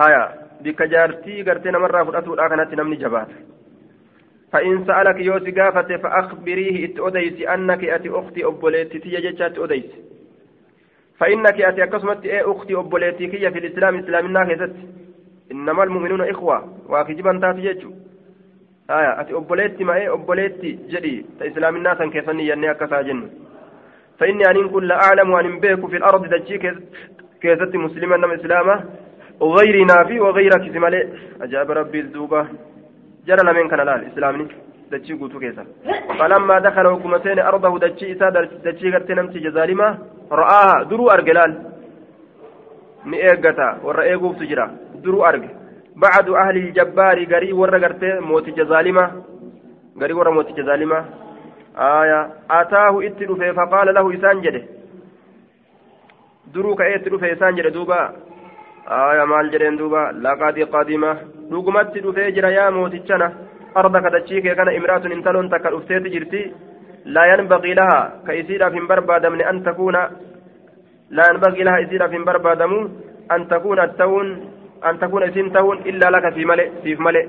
haya bikka jaartii gartee namarraa fudhatuudha kanatti namni jabaata فإن سألك يوسي قافته فأخبريه إت أديس أنك أتي أختي أبوليتي تي جتشات أديس فإنك أتي أكسمت إيه أختي أبوليتي كي في الإسلام إسلام الناس إنما المؤمنون إخوة واكجبا تاتي جتشو آية أتي أبوليتي ما إيه أبوليتي جدي إسلام الناس كيفني يني أكسا جن فإني أن كل أعلم وأن بيك في الأرض دجي كيست مسلما نم إسلامه وغيرنا في وغيرك سمالي أجاب ربي الدوبة جرى لمن كان الآن إسلامني دجي قوتو كيسا فلما دخل حكومتين أرضه دجي إسا دجي قرتي نمتي جزالمة رآها درو أرجلال jira duruu arge bacdu ahli ljabbaari garii warra gartee mooticha zaalima garii warra mooticha zaalima aya ataahu itti dhufe faqaala lahu isaan jedhe duruu ka'ee itti dhufe isaan jedhe duuba aya maal jedheen duuba laqad qadima dhugumatti dhufee jira yaa mootichana arda kadachii kee kana imraatun intaloon takka dhufteeti jirti laa yanbaqii laha ka isiidhaaf hin barbaadamne an takuuna laa yanbaqii laha isiidhaaf hin barbaadamu an takuuna ta'uun an takuuna isin ta'uun illaa laka sii male siif male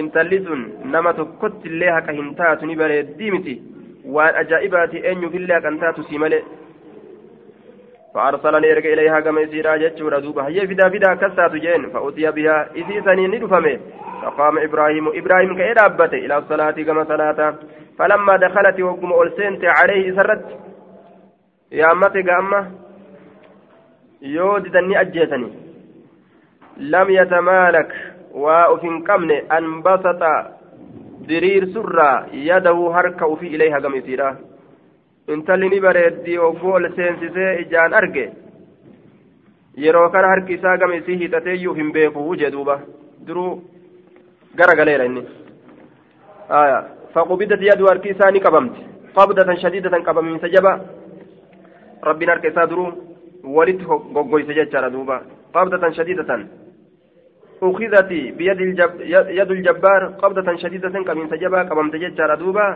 intalli sun nama tokkotti illee haqa hin taatu ni bareeddii miti waan ajaa'ibaati eenyuufillee haqan taatu sii male فأرسلني إرجع إليها كما يسير جتشورا دوبا هي فدا فدا كسات جين فأتي بها إسي سنين ندفمه فقام إبراهيم إبراهيم كإد أبته إلى الصلاة كما صلاة فلما دخلت وقم ألسنت عليه سرت يا أمتي قامة يوددني أجيتني لم يتمالك وأفن قمن أنبسط diriir surraa yadahu harka ufii ilayha gam isiidha intalli ni bareeddi ogguu ol seensisee ijaan arge yeroo kana harki isaa gama isii hiixateeyyuu hin beeku jee duuba duruu gara galeera inni faqubidat yadu harki isaa ni qabamte qabdatan shadiidatan qabamiinsa jaba rabbiin harka isaa duruu walitti goggoyse jechaadha duuba qabdatan shadiidatan أخذت بيد الجب يد الجبار قبضة شديدة كمن سجبا قبمت ججارة دوبا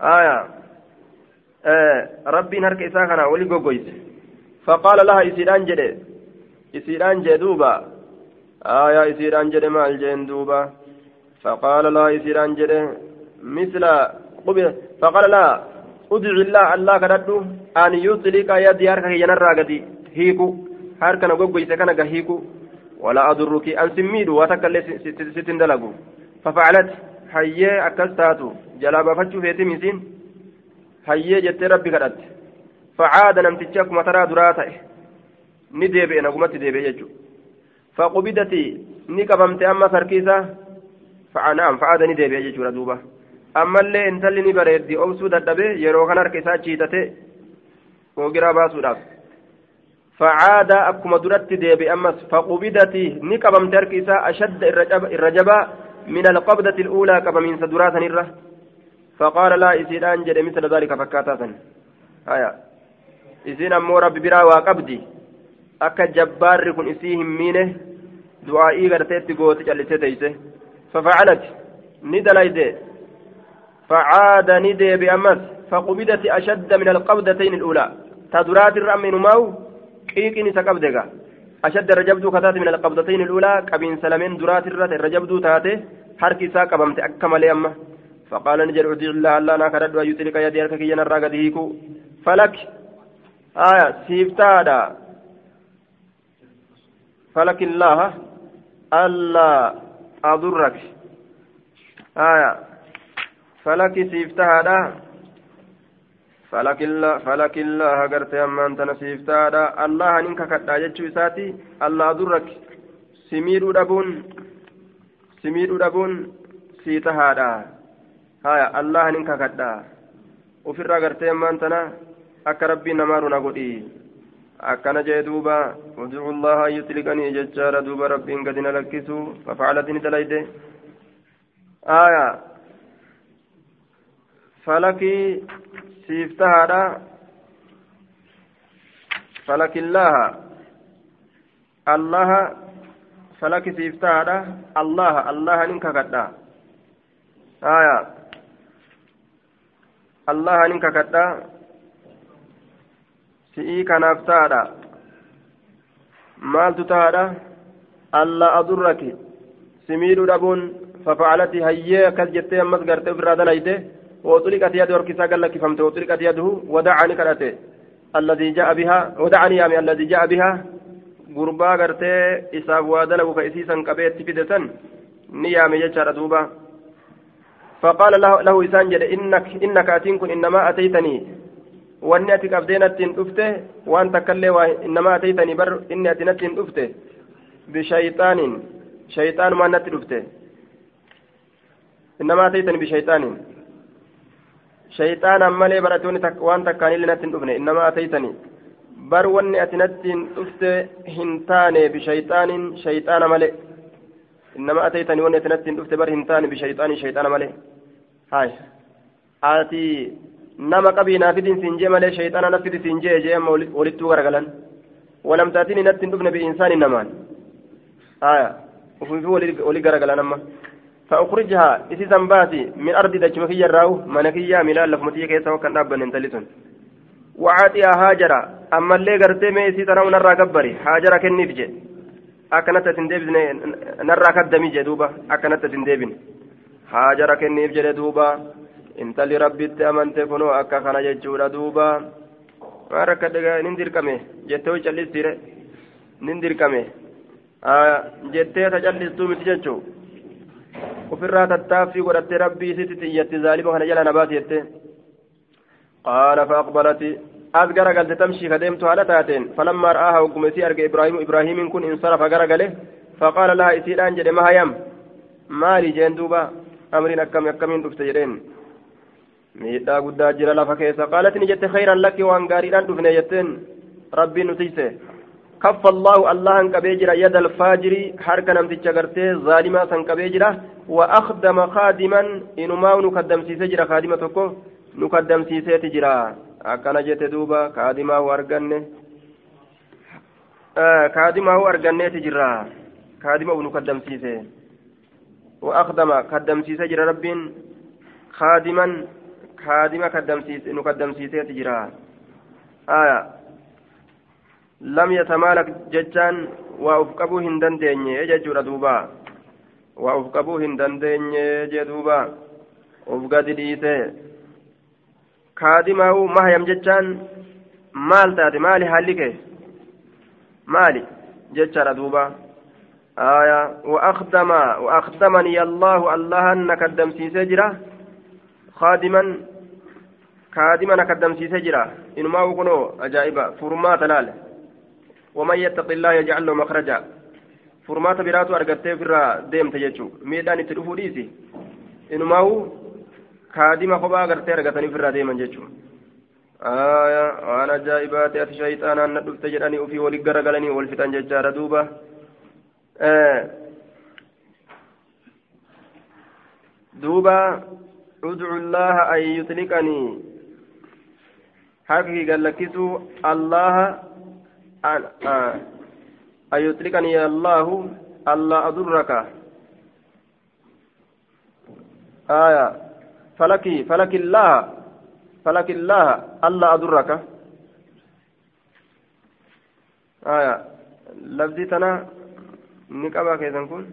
آية rabbiin harka isaa kana wali goggoyse faqaala laha isiidhaan jedhe isiidhaan jee duuba aayaa isiidhaan jedhe maal jeen duuba faqaala laha isiidhaan jedhe misla faqaala laha udci illaa allaa kadhadhu an yuxliqa yadii harka kiyyanarraa gadi hiiku harkana goggoyse kana ga hiiku ولا أضرك أن سميدو وتكل ستين دلقو ففعلت حيي أكستاتو جلابا فتشو فيتي مسين hayyee jettee rabbi kadhatte facaada namtichi akkuma taraa duraa ta'e ni deebi'e nagumatti deebi'e jechuudha faqubidati ni qabamte amma sarkiisa facanaam facaada ni deebi'e jechuudha duuba ammallee intalli ni bareeddi obsuu dadhabee yeroo kan harka isaa chiitate googiraa baasuudhaaf facaada akkuma duratti deebi'e ammas faqubidati ni qabamte harki isaa ashadda irra jabaa min alqabdati al'uulaa qabamiinsa duraa sanirra فقال لا إسيدان جد مثل ذلك فكاتا آية. إسين أمو ربي برا وقبدي أكا جبار كن إسيهم مينه. دعائي غرتيت قوت جلسة تيسه ففعلت. ندليد فعاد ندي بأمس. فقبضت أشد من القبضتين الأولى. تدرات الرأمين ماو قيقني سقبدك أشد رجبدو كتات من القبضتين الأولى. كبين سلمين درات الرجبدو تاته. حركي ساقبمت. أكمل أمه. فقال نجر أدي الله الله أنا كرد ويتلك يدي أركك ينرى قد هيكو. فلك. آية سيفتادا فلك الله ألا أضرك. آية. فلك سيفتها فلك الله فلك الله قرت أما أنت نسيفتها الله ننك كتا جتشو إساتي. الله درك سمير دبون سمير دبون سيتها هايا الله ننك كتا ofirraa gartee ammaan tana akka rabbiin namaa runa godhi akkana jee duuba udcu llaha an yutliqanii duuba rabbiin gadi na lakkisu fafacalati ni dalayde aya falakii siif tahaadha falakillaaha allaha falaki siif tahaadha allaha allaha nin kakadha aya allaha nin kakadha si'ii kanaaf taadha maaltu taadha alla adurraki simiidhu dhabuun fafacalati hayyee akkas jettee ammas garte ofirraa dalayte وطلقت يد وركسا قال لك فهمت وطلقت يده ودعني كرته الذي جاء بها ودعني يامي الذي جاء بها غربا غرتي إساف وادلو كإسيسا كبيت فدسا نيامي جتشار دوبا فقال له, له إسان جد إنك إنك أتينكن إنما أتيتني. وأني أتيك أبدينة أفته. وأنت كلي إنما أتيتني بر إني أتينة أفته. بشيطان شيطان ما نت أفته. إنما أتيتني بشيطان. شيطانا مالي براتوني تك وأن تكاني لنت أفني. إنما أتيتني. بر وأني أتينة أفته. هنتاني بشيطان شيطان مالي إنما أتيتني وأني أتينة أفته. بر هنتاني بشيطان شيطان مالي هاي آتي nama qabii naafidin siin jee malee shayxaana nafidi siin jee jee amma walittuu garagalan. Walam taatiin inatti hin dhufne bi'insaan namaan. Haya ufufi wali garagalan amma. فأخرجها إسيسا باسي من أرض دجم كي يراو منكيا ملال لفمتي كيسا وكان أبا ننتلسون وعاتيها هاجرة أما اللي قرتي مي إسيسا نو نرى قبري هاجرة كنيف جي أكنت تندبن نرى كدمي جي دوبا أكنت تندبن هاجرة كنيف جي دوبا intalli rabbitti amante kunoo akka kana jechuudha duuba waan rakkadhe nin dirqame jettee hoy callistiire nin dirqame jettee ta callistuu miti jechuu ofirraa tattaaffii godhattee rabbii sitti xiyyatti zaalima kana jala nabaati jette qaala faaqbalati as garagalte tamshii kadeemtu haala taateen falammaa ra'aaha hogguma isii arge ibraahimu ibraahiimiin kun insarafa garagale faqaala laha isiidhaan jedhe mahayam maali jeen duuba guddaa jira lafa keessa qaalat ni jette khayran lakki waan gaariidhaan dhufne jetteen rabbiin nutiyse kaffa allahu allahan qabee jira yada alfaajiri harka namticha gartee zaalimaa san qabee jira wa akdama kaadiman inumaa nu kaddamsiise jira kaadima tokko nu kaddamsiiseeti jira akkana jette duuba kaadimaahu arganne kaadimaahu arganneeti jirra kaadima nu kaddamsiise kaadima nu kaddamsiiseeti jira aya lam yatamaalak jechaan waa uf qabuu hin dandeenye jechuudha duuba waa uf qabuu hin dandeenye jee duuba uf gadi dhiise kaadimahu mahayam jechaan maal taate maali haalli kee maali jechaadha aya waakdama waakdamani allahu allahan na kaddamsiisee jira خادما كادما نكدمسيسه جرا إنما وكنو أجائبا فرمات لال. ومن يتق الله يجعل له مخرجا. فرمات براتو أرغتي فرا ديم تججو ميدان تدفو ديسي إنما هو؟ كادما خبا أرغتي أرغتني فرا ديما ججو آية وأنا جائبات أتي شيطانا ندفت جراني وفي ولي غرغلني والفتن ججارة دوبا آه دوبا ادعو الله أن يطلقني. حقي قال لك الله أن أن يطلقني الله الله أضرك. آية فلك فلك الله فلك الله الله أضرك. تنا نكابا كيف نكون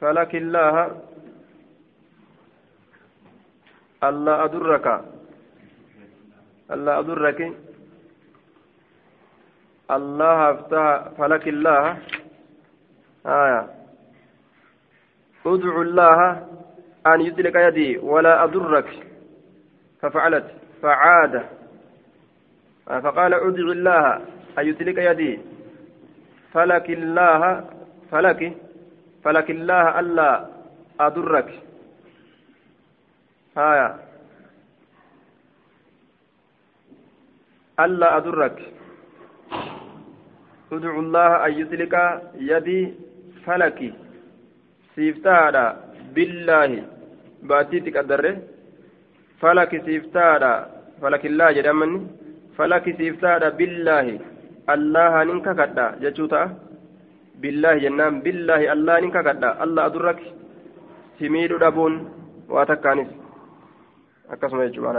فلك الله الله أدرك. الله أدرك. الله أفتح. فلك الله. آية. ادعو الله أن يطلق يدي ولا أضرك ففعلت. فعاد. فقال ادعو الله. أن يطلق يدي. فلك الله. فلك. فلك الله ألا أضرك آية. ألا أضرك ادعو الله. أن يطلق يدي. فلك. سيفتادا. بالله. باتيتك أدره فلك سيفتادا. فلك الله جدامني. فلك سيفتادا بالله الله ننكا كدا جتوتا بالله جنان بالله الله ننكا كدا الله أدرك سميد دبون واتكانس akkasuma jechuudha